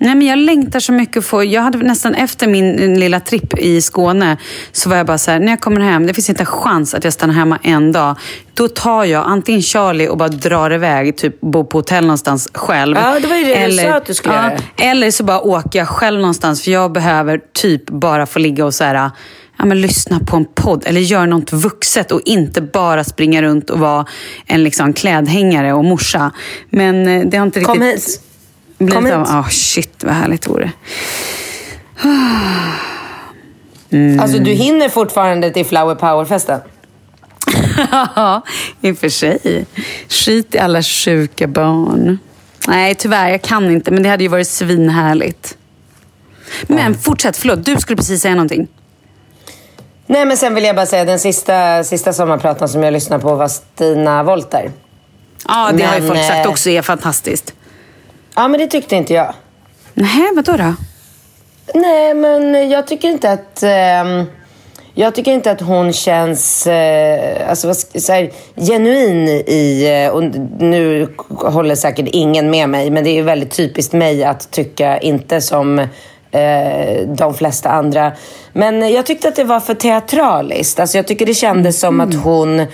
Nej, men jag längtar så mycket för... Jag hade nästan efter min lilla tripp i Skåne så var jag bara så här, när jag kommer hem, det finns inte en chans att jag stannar hemma en dag. Då tar jag antingen Charlie och bara drar iväg, typ bo på hotell någonstans själv. Ja, det var ju det du sa att du skulle göra. Eller så bara åker jag själv någonstans för jag behöver typ bara få ligga och så här, ja, men lyssna på en podd eller göra något vuxet och inte bara springa runt och vara en liksom, klädhängare och morsa. Men eh, det har inte Kom riktigt hit. blivit Kom hit. Oh, shit, vad härligt det vore. Alltså, du hinner fortfarande till Flower Power-festen. Ja, i och för sig. Skit i alla sjuka barn. Nej, tyvärr, jag kan inte. Men det hade ju varit svinhärligt. Men fortsätt, förlåt. Du skulle precis säga någonting. Nej, men sen vill jag bara säga den sista, sista sommarpraten som jag lyssnade på var Stina Wolter. Ja, det har ju Men, folk sagt eh, också är fantastiskt. Ja, men det tyckte inte jag. Nej, vadå då? Nej, men jag tycker inte att... ehm, jag tycker inte att hon känns eh, alltså, så här, genuin i... eh, och nu håller säkert ingen med mig, men det är ju väldigt typiskt mig att tycka inte som eh, de flesta andra. Men jag tyckte att det var för teatraliskt. Alltså, jag tycker det kändes som att hon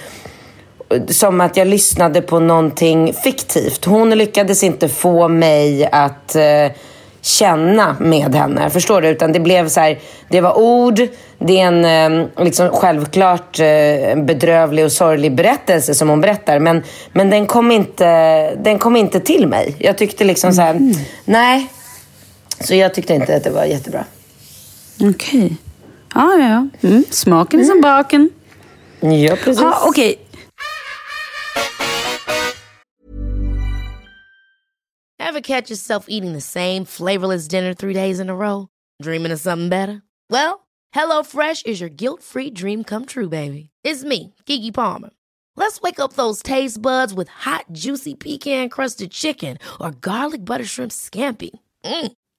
som att jag lyssnade på någonting fiktivt. Hon lyckades inte få mig att eh, känna med henne. Förstår du? Utan det blev så här, det var ord, det är en eh, liksom självklart eh, bedrövlig och sorglig berättelse som hon berättar. Men, men den, kom inte, den kom inte till mig. Jag tyckte liksom så här, nej. Så jag tyckte inte att det var jättebra. Okej. Ja, ja, ja. Mm. Smaken är som baken. Ja, precis. Ja, okej. Ever catch yourself eating the same flavorless dinner three days in a row? Dreaming of something better? Well, HelloFresh is your guilt-free dream come true, baby. It's me, Kiki Palmer. Let's wake up those taste buds with hot, juicy pecan-crusted chicken or garlic butter shrimp scampi. Mm.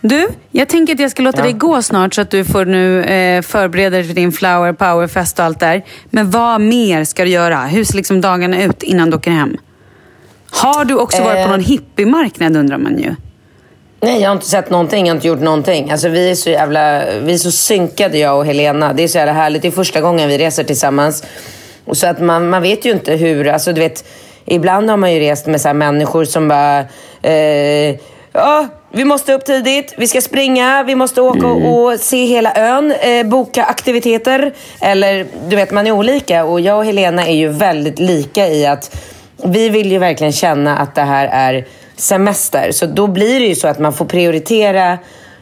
Du, jag tänker att jag ska låta dig gå snart så att du får nu eh, förbereda dig för din flower power-fest och allt där. Men vad mer ska du göra? Hur ser liksom dagarna ut innan du åker hem? Har du också varit på Eh. någon hippiemarknad undrar man ju. Nej, jag har inte sett någonting, jag har inte gjort någonting. Alltså, vi är så jävla, vi är så synkade jag och Helena. Det är så jävla härligt. Det är första gången vi reser tillsammans. Och så att man, man vet ju inte hur, alltså du vet, ibland har man ju rest med så människor som bara, eh, ja, vi måste upp tidigt, vi ska springa, vi måste åka och, och se hela ön, eh, boka aktiviteter. Eller du vet, man är olika. Och jag och Helena är ju väldigt lika i att vi vill ju verkligen känna att det här är semester. Så då blir det ju så att man får prioritera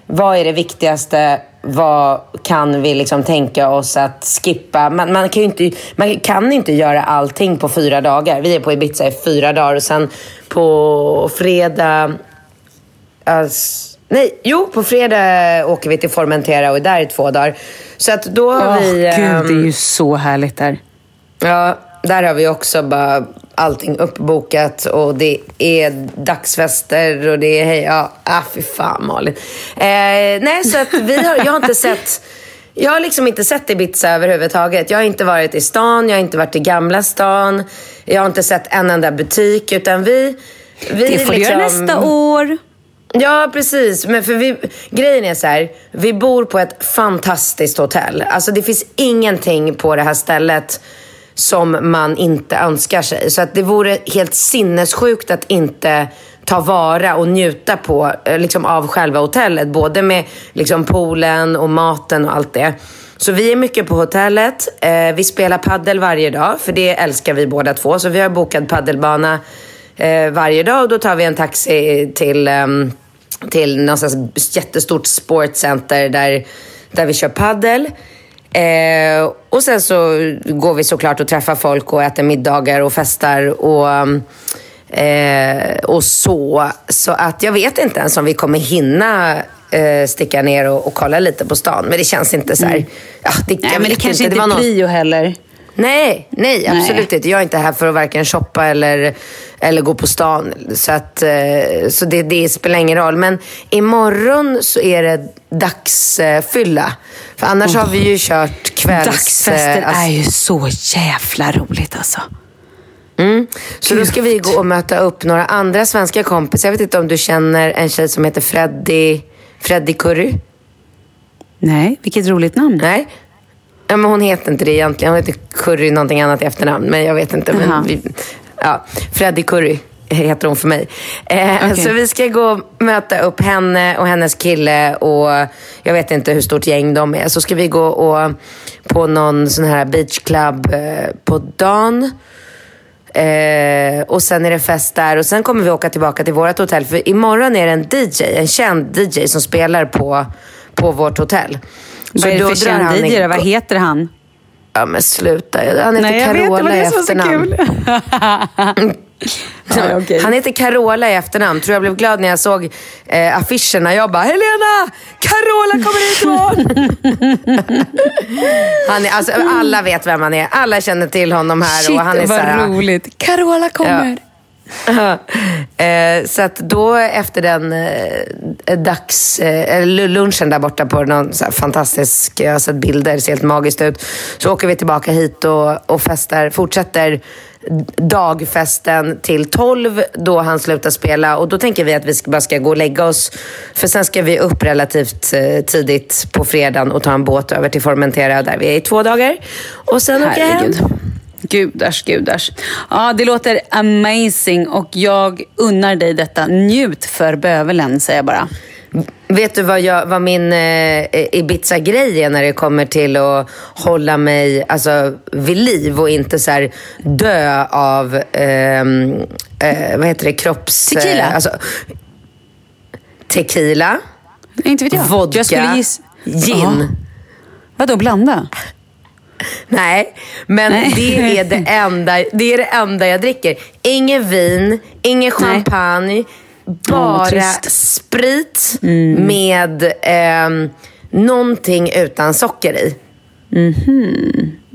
vad är det viktigaste, vad kan vi liksom tänka oss att skippa? Man, man, kan inte, man kan inte göra allting på fyra dagar. Vi är på Ibiza i fyra dagar och sen på fredag... Alltså, nej, jo, på fredag åker vi till Formentera och är där i två dagar. Så att då har Åh, vi... gud, det är ehm, ju så härligt där. Ja, där har vi också bara allting uppbokat och det är dagsfester och det är hej, ja, ah, fy fan Malin. Eh, nej, så att vi har, jag har inte sett, jag har liksom inte sett Ibiza överhuvudtaget. Jag har inte varit i stan, jag har inte varit i Gamla stan, jag har inte sett en enda butik utan vi... vi Det får du göra nästa år. Ja, precis. Men för vi, grejen är så här, vi bor på ett fantastiskt hotell. Alltså det finns ingenting på det här stället som man inte önskar sig. Så att det vore helt sinnessjukt att inte ta vara och njuta på, eh, liksom, av själva hotellet. Både med liksom, poolen och maten och allt det. Så vi är mycket på hotellet. Eh, vi spelar paddel varje dag, för det älskar vi båda två. Så vi har bokat paddelbana eh, varje dag och då tar vi en taxi till, ehm, till någonstans jättestort sportcenter där, där vi kör paddel. Eh, och sen så går vi såklart och träffar folk och äter middagar och festar och, eh, och så. Så att jag vet inte ens om vi kommer hinna eh, sticka ner och, och kolla lite på stan. Men det känns inte så här... Ja, det, Mm. Nej, men det kanske inte är prio heller. Nej, nej, absolut inte. Jag är inte här för att varken shoppa eller, eller gå på stan. Så, att, eh, så det, det spelar ingen roll. Men imorgon så är det dagsfylla. För annars har vi ju kört kvälls... Dagsfester eh, alltså- är ju så jävla roligt alltså. Mm. Så då ska vi gå och möta upp några andra svenska kompisar. Jag vet inte om du känner en tjej som heter Freddy, Freddy Curry? Nej, vilket roligt namn. Nej. Ja, men hon heter inte det egentligen. Hon heter Curry någonting annat i efternamn. Men jag vet inte. Jaha. Men vi, ja, Freddy Curry heter hon för mig. Eh, Okej. Så vi ska gå och möta upp henne och hennes kille och jag vet inte hur stort gäng de är. Så ska vi gå och på någon sån här beachclub eh, på dagen. Eh, och sen är det fest där och sen kommer vi åka tillbaka till vårt hotell. För imorgon är det en DJ, en känd DJ som spelar på, på vårt hotell. Vad är det då för känd DJ? igång- Vad heter han? Ja men sluta. Han heter Nej, Carola i efternamn. Ja, okej. Han heter Carola i efternamn. Tror jag blev glad när jag såg eh, affischerna. Jag bara, Helena! Carola kommer imorgon! han är, alltså, alla vet vem han är. Alla känner till honom här. Shit, och han är vad så här, roligt. Carola kommer. eh, så att då efter den eh, dags, eh, lunchen där borta på någon så här fantastisk, jag har sett bilder, det ser helt magiskt ut. Så åker vi tillbaka hit och, och festar, fortsätter dagfesten till 12 då han slutar spela. Och då tänker vi att vi bara ska gå och lägga oss. För sen ska vi upp relativt eh, tidigt på fredagen och ta en båt över till Formentera där vi är i två dagar. Och sen åker jag hem. Gudars, gudars. Ja, det låter amazing och jag unnar dig detta. Njut för bövelen, säger jag bara. Vet du vad, jag, vad min eh, Ibiza-grej är när det kommer till att hålla mig alltså, vid liv och inte så här, dö av, eh, eh, vad heter det, kropps... Tequila? Eh, alltså, tequila. Inte vet jag. Vodka. Jag. Gin. Ja. Vadå, blanda? Nej, men Nej. det är det, enda, det är det enda jag dricker. Ingen vin, ingen champagne, bara trist. sprit med ehm, någonting utan socker i.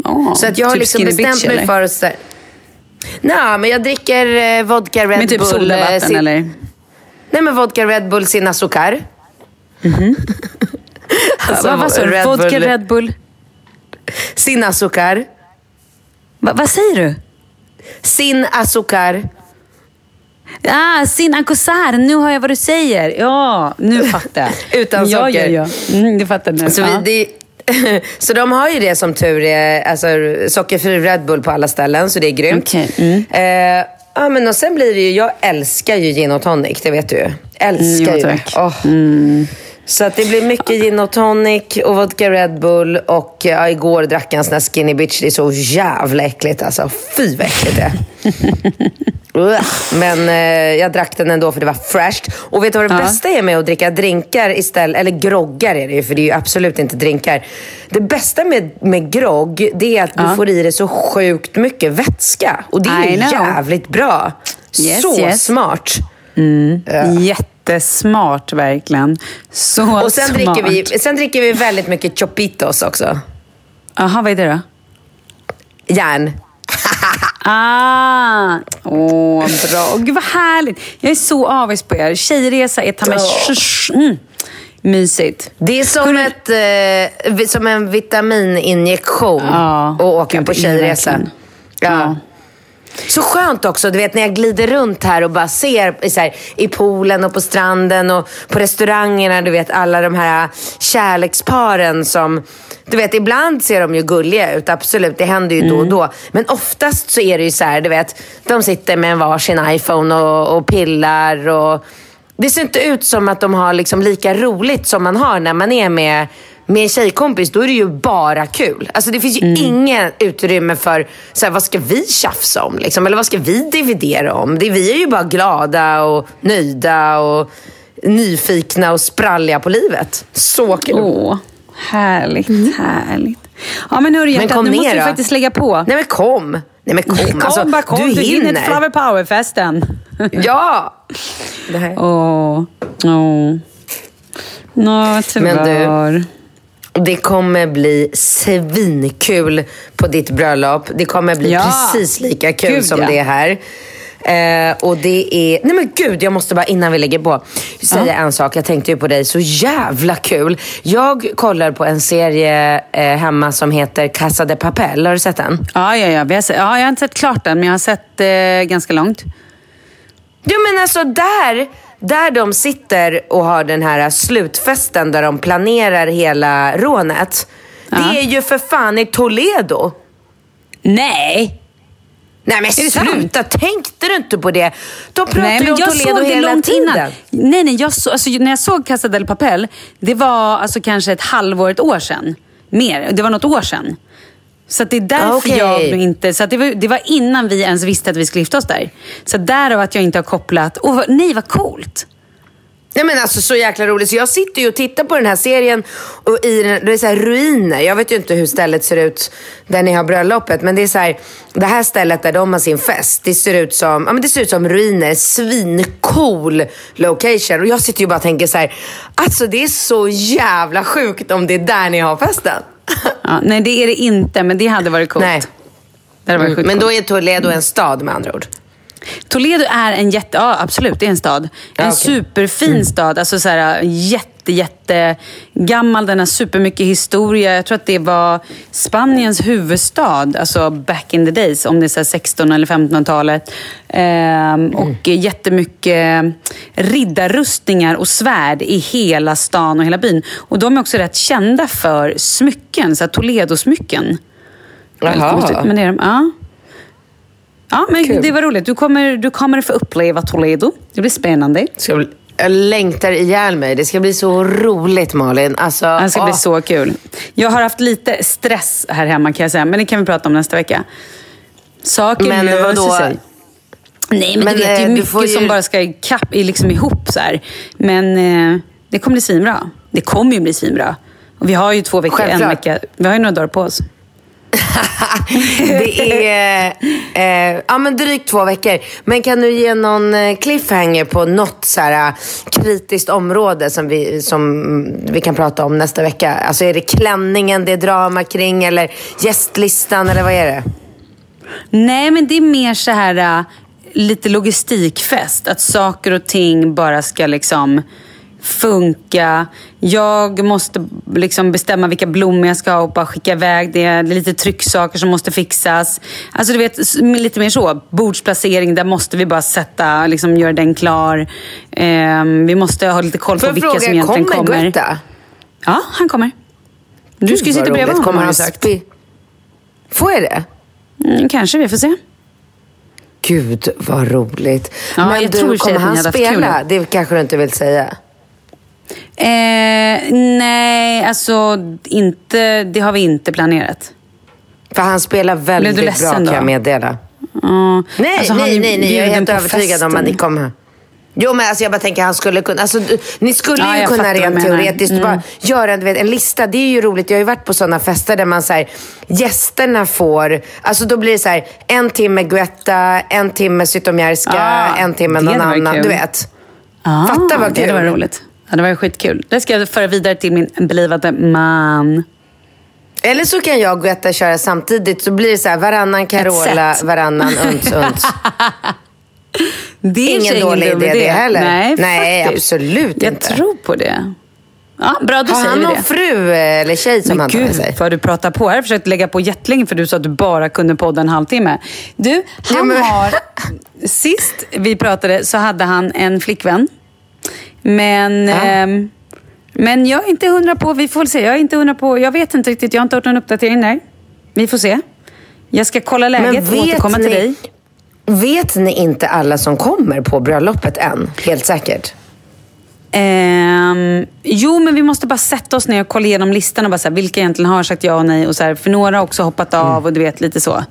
Ja, Så att jag har typ liksom Skinny bestämt Bitch, mig för att... så- Nej, men jag dricker eh, vodka Red Med typ Bull. eh, sodavatten sin- eller? Nej, men vodka Red Bull sin azúcar. alltså, vad, vad sa du? Red Vodka Red Bull? Sin azúcar. Va, vad säger du? Sin azúcar. Ah, sin ankosar. Nu har jag vad du säger. Ja, nu fattar jag. Utan ja, socker. Ja, ja. Mm, det fattar nu. Så, ja. vi, det, så de har ju det som tur är, alltså sockerfri Red Bull på alla ställen, så det är grymt. Okej, mm. Eh, ja, men och sen blir det ju, jag älskar ju gin och tonic, det vet du ju. Älskar Mm, ju tack. Åh. Så att det blir mycket gin och tonic och vodka Red Bull och ja, igår drack jag en sån här skinny bitch. Det är så jävla äckligt alltså. Fy vad äckligt det är. Men eh, jag drack den ändå för det var fräscht. Och vet du vad det Ja. bästa är med att dricka drinkar istället, eller groggar är det ju, för det är ju absolut inte drinkar. Det bästa med, med grogg, det är att du Ja. får i dig så sjukt mycket vätska. Och det är ju jävligt bra. Yes, så yes. smart. Jättesmart verkligen. Så Och sen smart. dricker, vi, sen dricker vi väldigt mycket chopitos också. Jaha, vad är det då? Järn. Ah, åh, bra. Gud, vad härligt. Jag är så avis på er. Tjejresa är ta mig mm. mysigt. Det är som, ett, eh, som en vitamininjektion Ja, att åka på tjejresa. Ja. Ja. Så skönt också, du vet när jag glider runt här och bara ser i så här, i poolen och på stranden och på restaurangerna, du vet alla de här kärleksparen som, du vet ibland ser de ju gulliga ut, absolut, det händer ju då och då. Men oftast så är det ju så här, du vet, de sitter med en varsin iPhone och, och pillar och det ser inte ut som att de har liksom lika roligt som man har när man är med med en tjejkompis, då är det ju bara kul. Alltså det finns ju ingen utrymme för, så här, vad ska vi tjafsa om? Liksom? Eller vad ska vi dividera om? Det, vi är ju bara glada och nöjda och nyfikna och spralliga på livet. Så kul. Åh, härligt, härligt. Ja, men hörru hjärtat, nu måste vi faktiskt lägga på. Nej men kom. Nej men kom. Kom alltså, bara, kom. du Du hinner till Flower Power-festen. Ja. Åh, åh. Nå, tyvärr. Det kommer bli svinkul på ditt bröllop. Det kommer bli Ja. precis lika kul Gud, som ja. det är här. Eh, och det är... Nej men gud, jag måste bara innan vi lägger på säga en sak. Jag tänkte ju på dig, så jävla kul. Jag kollar på en serie eh, hemma som heter Casa de Papel. Har du sett den? Ja, ja, ja. Vi har sett, ja, jag har inte sett klart den, men jag har sett eh, ganska långt. Jo men alltså där, där de sitter och har den här slutfesten där de planerar hela rånet. Det är ju för fan i Toledo. Nej! Nej men sluta, tänkte du inte på det? De pratar Nej, ju om jag Toledo såg det hela långt tiden. innan. Nej, nej, jag så, alltså, när jag såg Casa del Papel, det var alltså kanske ett halvår, ett år sedan. Mer, det var något år sedan. Så att det är därför Okej. jag nog inte... Så det, var, det var innan vi ens visste att vi skulle gifta oss där. Så därav att jag inte har kopplat... Vad- nej, vad coolt! Nej men alltså så jäkla roligt. Så jag sitter ju och tittar på den här serien och i den, det är så här ruiner. Jag vet ju inte hur stället ser ut där ni har bröllopet. Men det är så här, det här stället där de har sin fest. Det ser ut som, ja, men det ser ut som ruiner. Svincool location. Och jag sitter ju bara och tänker så här, alltså det är så jävla sjukt om det är där ni har festen. Ja, nej, det är det inte, men det hade varit coolt. Nej. Det hade varit Mm, men då är Toledo en stad med andra ord. Toledo är en jätte, ja absolut det är en stad. En okej. superfin stad, alltså så här, jätte, jätte gammal, den har supermycket historia. Jag tror att det var Spaniens huvudstad, alltså back in the days, om det är så här 16 eller 1500-talet. Ehm, Och jättemycket riddarrustningar och svärd i hela stan och hela byn. Och de är också rätt kända för smycken, så Toledo-smycken. Jaha. men det är de. Ja. Ja, men det var roligt. Du kommer, du kommer få uppleva Toledo. Det blir spännande. Ska bli, jag längtar ihjäl mig. Det ska bli så roligt Malin. Alltså, Det ska bli åh. så kul. Jag har haft lite stress här hemma kan jag säga, men det kan vi prata om nästa vecka. Saker Men löser sig. Nej, men, Men, du vet, det eh, är du mycket ju- som bara ska är liksom ihop så här. Men eh, det kommer bli svinbra. Det kommer ju bli svinbra. Och vi har ju två veckor, en Självklart. vecka. Vi har ju några dagar på oss. Det är eh, ja, men drygt två veckor. Men kan du ge någon eh, cliffhanger på något så här, eh, kritiskt område som vi, som vi kan prata om nästa vecka? Alltså är det klänningen det är drama kring eller gästlistan eller vad är det? Nej, men det är mer så här eh, lite logistikfest. Att saker och ting bara ska liksom funka. Jag måste liksom bestämma vilka blommor jag ska ha och bara skicka iväg det. Det är lite trycksaker som måste fixas. Alltså du vet, lite mer så. Bordsplacering, där måste vi bara sätta, liksom göra den klar. Ehm, vi måste ha lite koll på vilka fråga, som egentligen kommer kommer. Guetta? Ja, han kommer. Du Gud, ska ju sitta bredvid honom Kommer han sagt. Får jag det? Mm, kanske, vi får se. Gud vad roligt. Ja, Men du, kommer han spela? Det kanske du inte vill säga. Eh, nej, alltså inte, det har vi inte planerat. För han spelar väldigt bra kan då? jag meddela. Ja, Nej, alltså, nej, nej, nej. Jag är helt övertygad om festen. att ni kommer. Jo, men alltså jag bara tänker han skulle kunna... Alltså, ni skulle Ja, ju kunna rent teoretiskt Mm. bara göra du vet, en lista. Det är ju roligt. Jag har ju varit på sådana fester där man säger gästerna får... Alltså då blir det så här, en timme Guetta, en timme Zytomierska, Ah, en timme det någon annan. kul. Du vet. Ah, Fatta vad Det kul. varit roligt. Det var skitkul. Det ska jag föra vidare till min blivande man. Eller så kan jag och Guetta köra samtidigt. Så blir det så här varannan Carola, varannan uns uns. Det är Ingen dålig dum idé det heller. Nej, Nej, absolut Jag inte. tror på det. Ja, bra, då Har han någon det. fru eller tjej som Men han tar med gud sig? vad du pratar på. Jag har försökt lägga på jättelänge för du sa att du bara kunde podda en halvtimme. Du, han Ja, men- har... Sist vi pratade så hade han en flickvän. Men... ehm, men jag är inte hundra på, vi får se. Jag är inte hundra på, jag vet inte riktigt, jag har inte hört någon uppdatering där. Vi får se. Jag ska kolla läget och återkomma till dig. Vet ni inte alla som kommer på bröllopet än? Helt säkert. Ehm, jo, men vi måste bara sätta oss ner och kolla igenom listan och bara så här, vilka egentligen har sagt ja och nej. Och så här, för några har också hoppat av och du vet lite så.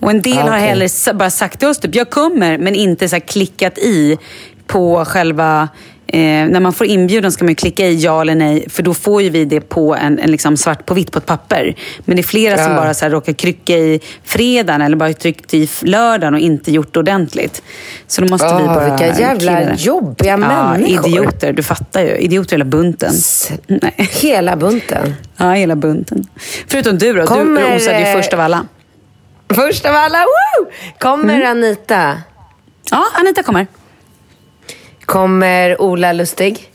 Och en del Ah, har heller bara sagt till oss typ, jag kommer, men inte så här klickat i på själva... Eh, när man får inbjudan ska man klicka i ja eller nej, för då får ju vi det på en, en liksom svart på vitt på ett papper. Men det är flera som Ja. bara så här råkar trycka i fredagen eller bara tryckt i lördagen och inte gjort det ordentligt. Så då måste vi Åh, bara vilka jävla klirra det. jobbiga ja, människor. idioter, du fattar ju. Idioter hela bunten. Nej. Hela bunten. Ja, hela bunten. Förutom du då, Kommer, du rosade ju eh, först av alla. Först av alla, woo! Kommer Mm. Anita? Ja, Anita kommer. Kommer Ola Lustig?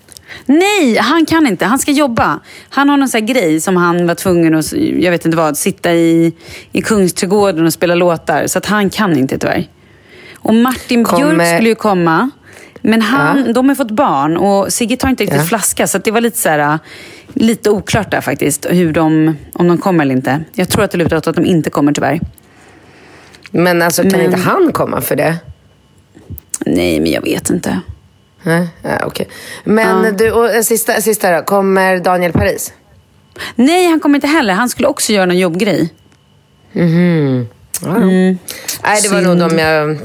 Nej, han kan inte. Han ska jobba. Han har någon sån grej som han var tvungen att, jag vet inte vad, sitta i, i Kungsträdgården och spela låtar. Så att han kan inte tyvärr. Och Martin Kommer- Björk skulle ju komma. Men han, de har fått barn och Sigge tar inte riktigt Ja. flaska. Så det var lite så här, lite oklart där faktiskt. Hur de, om de kommer eller inte. Jag tror att det lutar åt att de inte kommer tyvärr. Men alltså kan Men- inte han komma för det? Nej, men jag vet inte. Nej, ja, okej. Men Ja. du, och eh, sista, sista då. Kommer Daniel Paris? Nej, han kommer inte heller. Han skulle också göra någon jobbgrej. Mhm. Ja. Mm. Nej, det var nog de jag,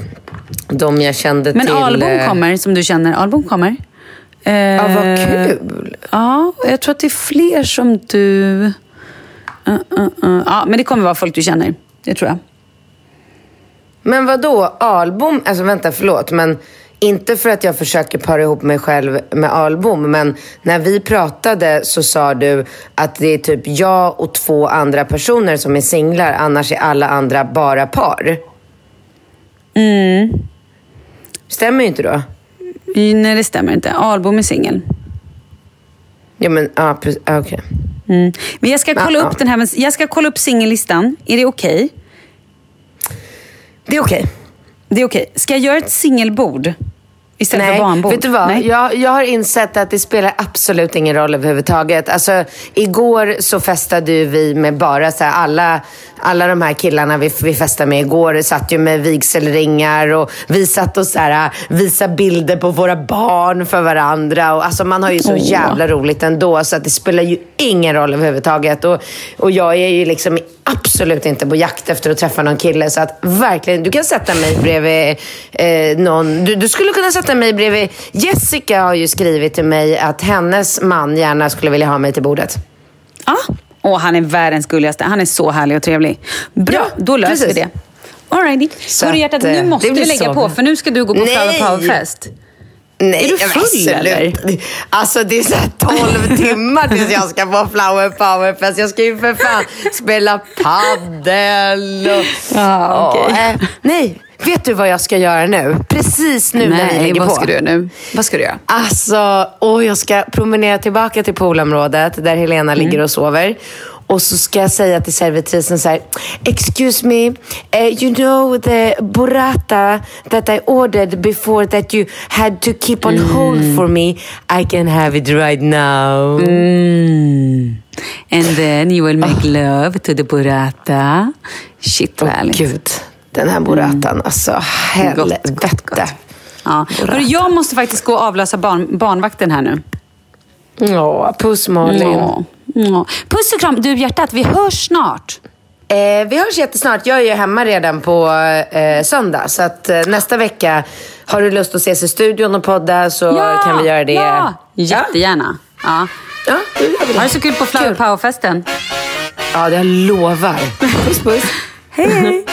de jag kände Men till. Albom eh, kommer, som du känner. Albom kommer. Eh, Ja, vad kul. Ja, jag tror att det är fler som du... Uh, uh, uh. Ja, men det kommer vara folk du känner. Det tror jag. Men vad då? Albom? Alltså vänta, förlåt. Men inte för att jag försöker para ihop mig själv med Albom. Men när vi pratade så sa du att det är typ jag och två andra personer som är singlar. Annars är alla andra bara par. Mm. Stämmer ju inte då. Nej, det stämmer inte. Albom är singel. Ja, men ja, precis. Ah, okej. Mm. Men jag ska kolla Ja, upp den här, jag ska kolla upp singellistan. Är det okej? Det är okej. Det är okej. Ska jag göra ett singelbord? Istället Nej, för barnbord? vet du vad? Nej. Jag, jag har insett att det spelar absolut ingen roll överhuvudtaget. Alltså, igår så festade ju vi med bara så här, alla, alla de här killarna vi, vi festade med igår satt ju med vigselringar och vi satt och så här, visade bilder på våra barn för varandra. Och, alltså, man har ju så jävla roligt ändå så att det spelar ju ingen roll överhuvudtaget. Och, och jag är ju liksom absolut inte på jakt efter att träffa någon kille. Så att verkligen, du kan sätta mig bredvid eh, någon. Du, du skulle kunna sätta mig bredvid... Jessica har ju skrivit till mig att hennes man gärna skulle vilja ha mig till bordet. Ja. Åh, han är världens gulligaste. Han är så härlig och trevlig. Bra, Ja, då löser precis. vi det. Alrighty. Så Hörru hjärtat, nu eh, måste vi blir lägga så. på för nu ska du gå på Flower. Power-fest. Nej, Är du full, eller? Alltså det är så här 12 timmar tills jag ska på Flower Power Fest. Jag ska ju för fan spela paddel och... Ja, okej. Ja, eh, nej, vet du vad jag ska göra nu? Precis nu när vi Nej, lägger vad på. ska du göra nu? Vad ska du göra? Alltså, och jag ska promenera tillbaka till poolområdet där Helena Mm. ligger och sover. Och så ska jag säga till servitrisen så här, Excuse me, eh, you know the burrata that I ordered before that you had to keep on Mm. hold for me. I can have it right now. Mm. And then you will make love to the burrata. Shit vad härligt. Gud, den här burratan, alltså helvete. Ja. Hörru, jag måste faktiskt gå och avlösa barn, barnvakten här nu. Ja, puss Malin. Ja. Ja. Puss och kram. Du hjärtat, vi hörs snart. Eh, vi hörs jättesnart. Jag är ju hemma redan på eh, söndag. Så att eh, nästa vecka, har du lust att ses i studion och podda så kan vi göra det. Ja, jättegärna. Ja. Ja, då gör vi det. Ha det så kul på Flower Power-festen. Ja, det jag lovar. Puss, puss. Hej, hej.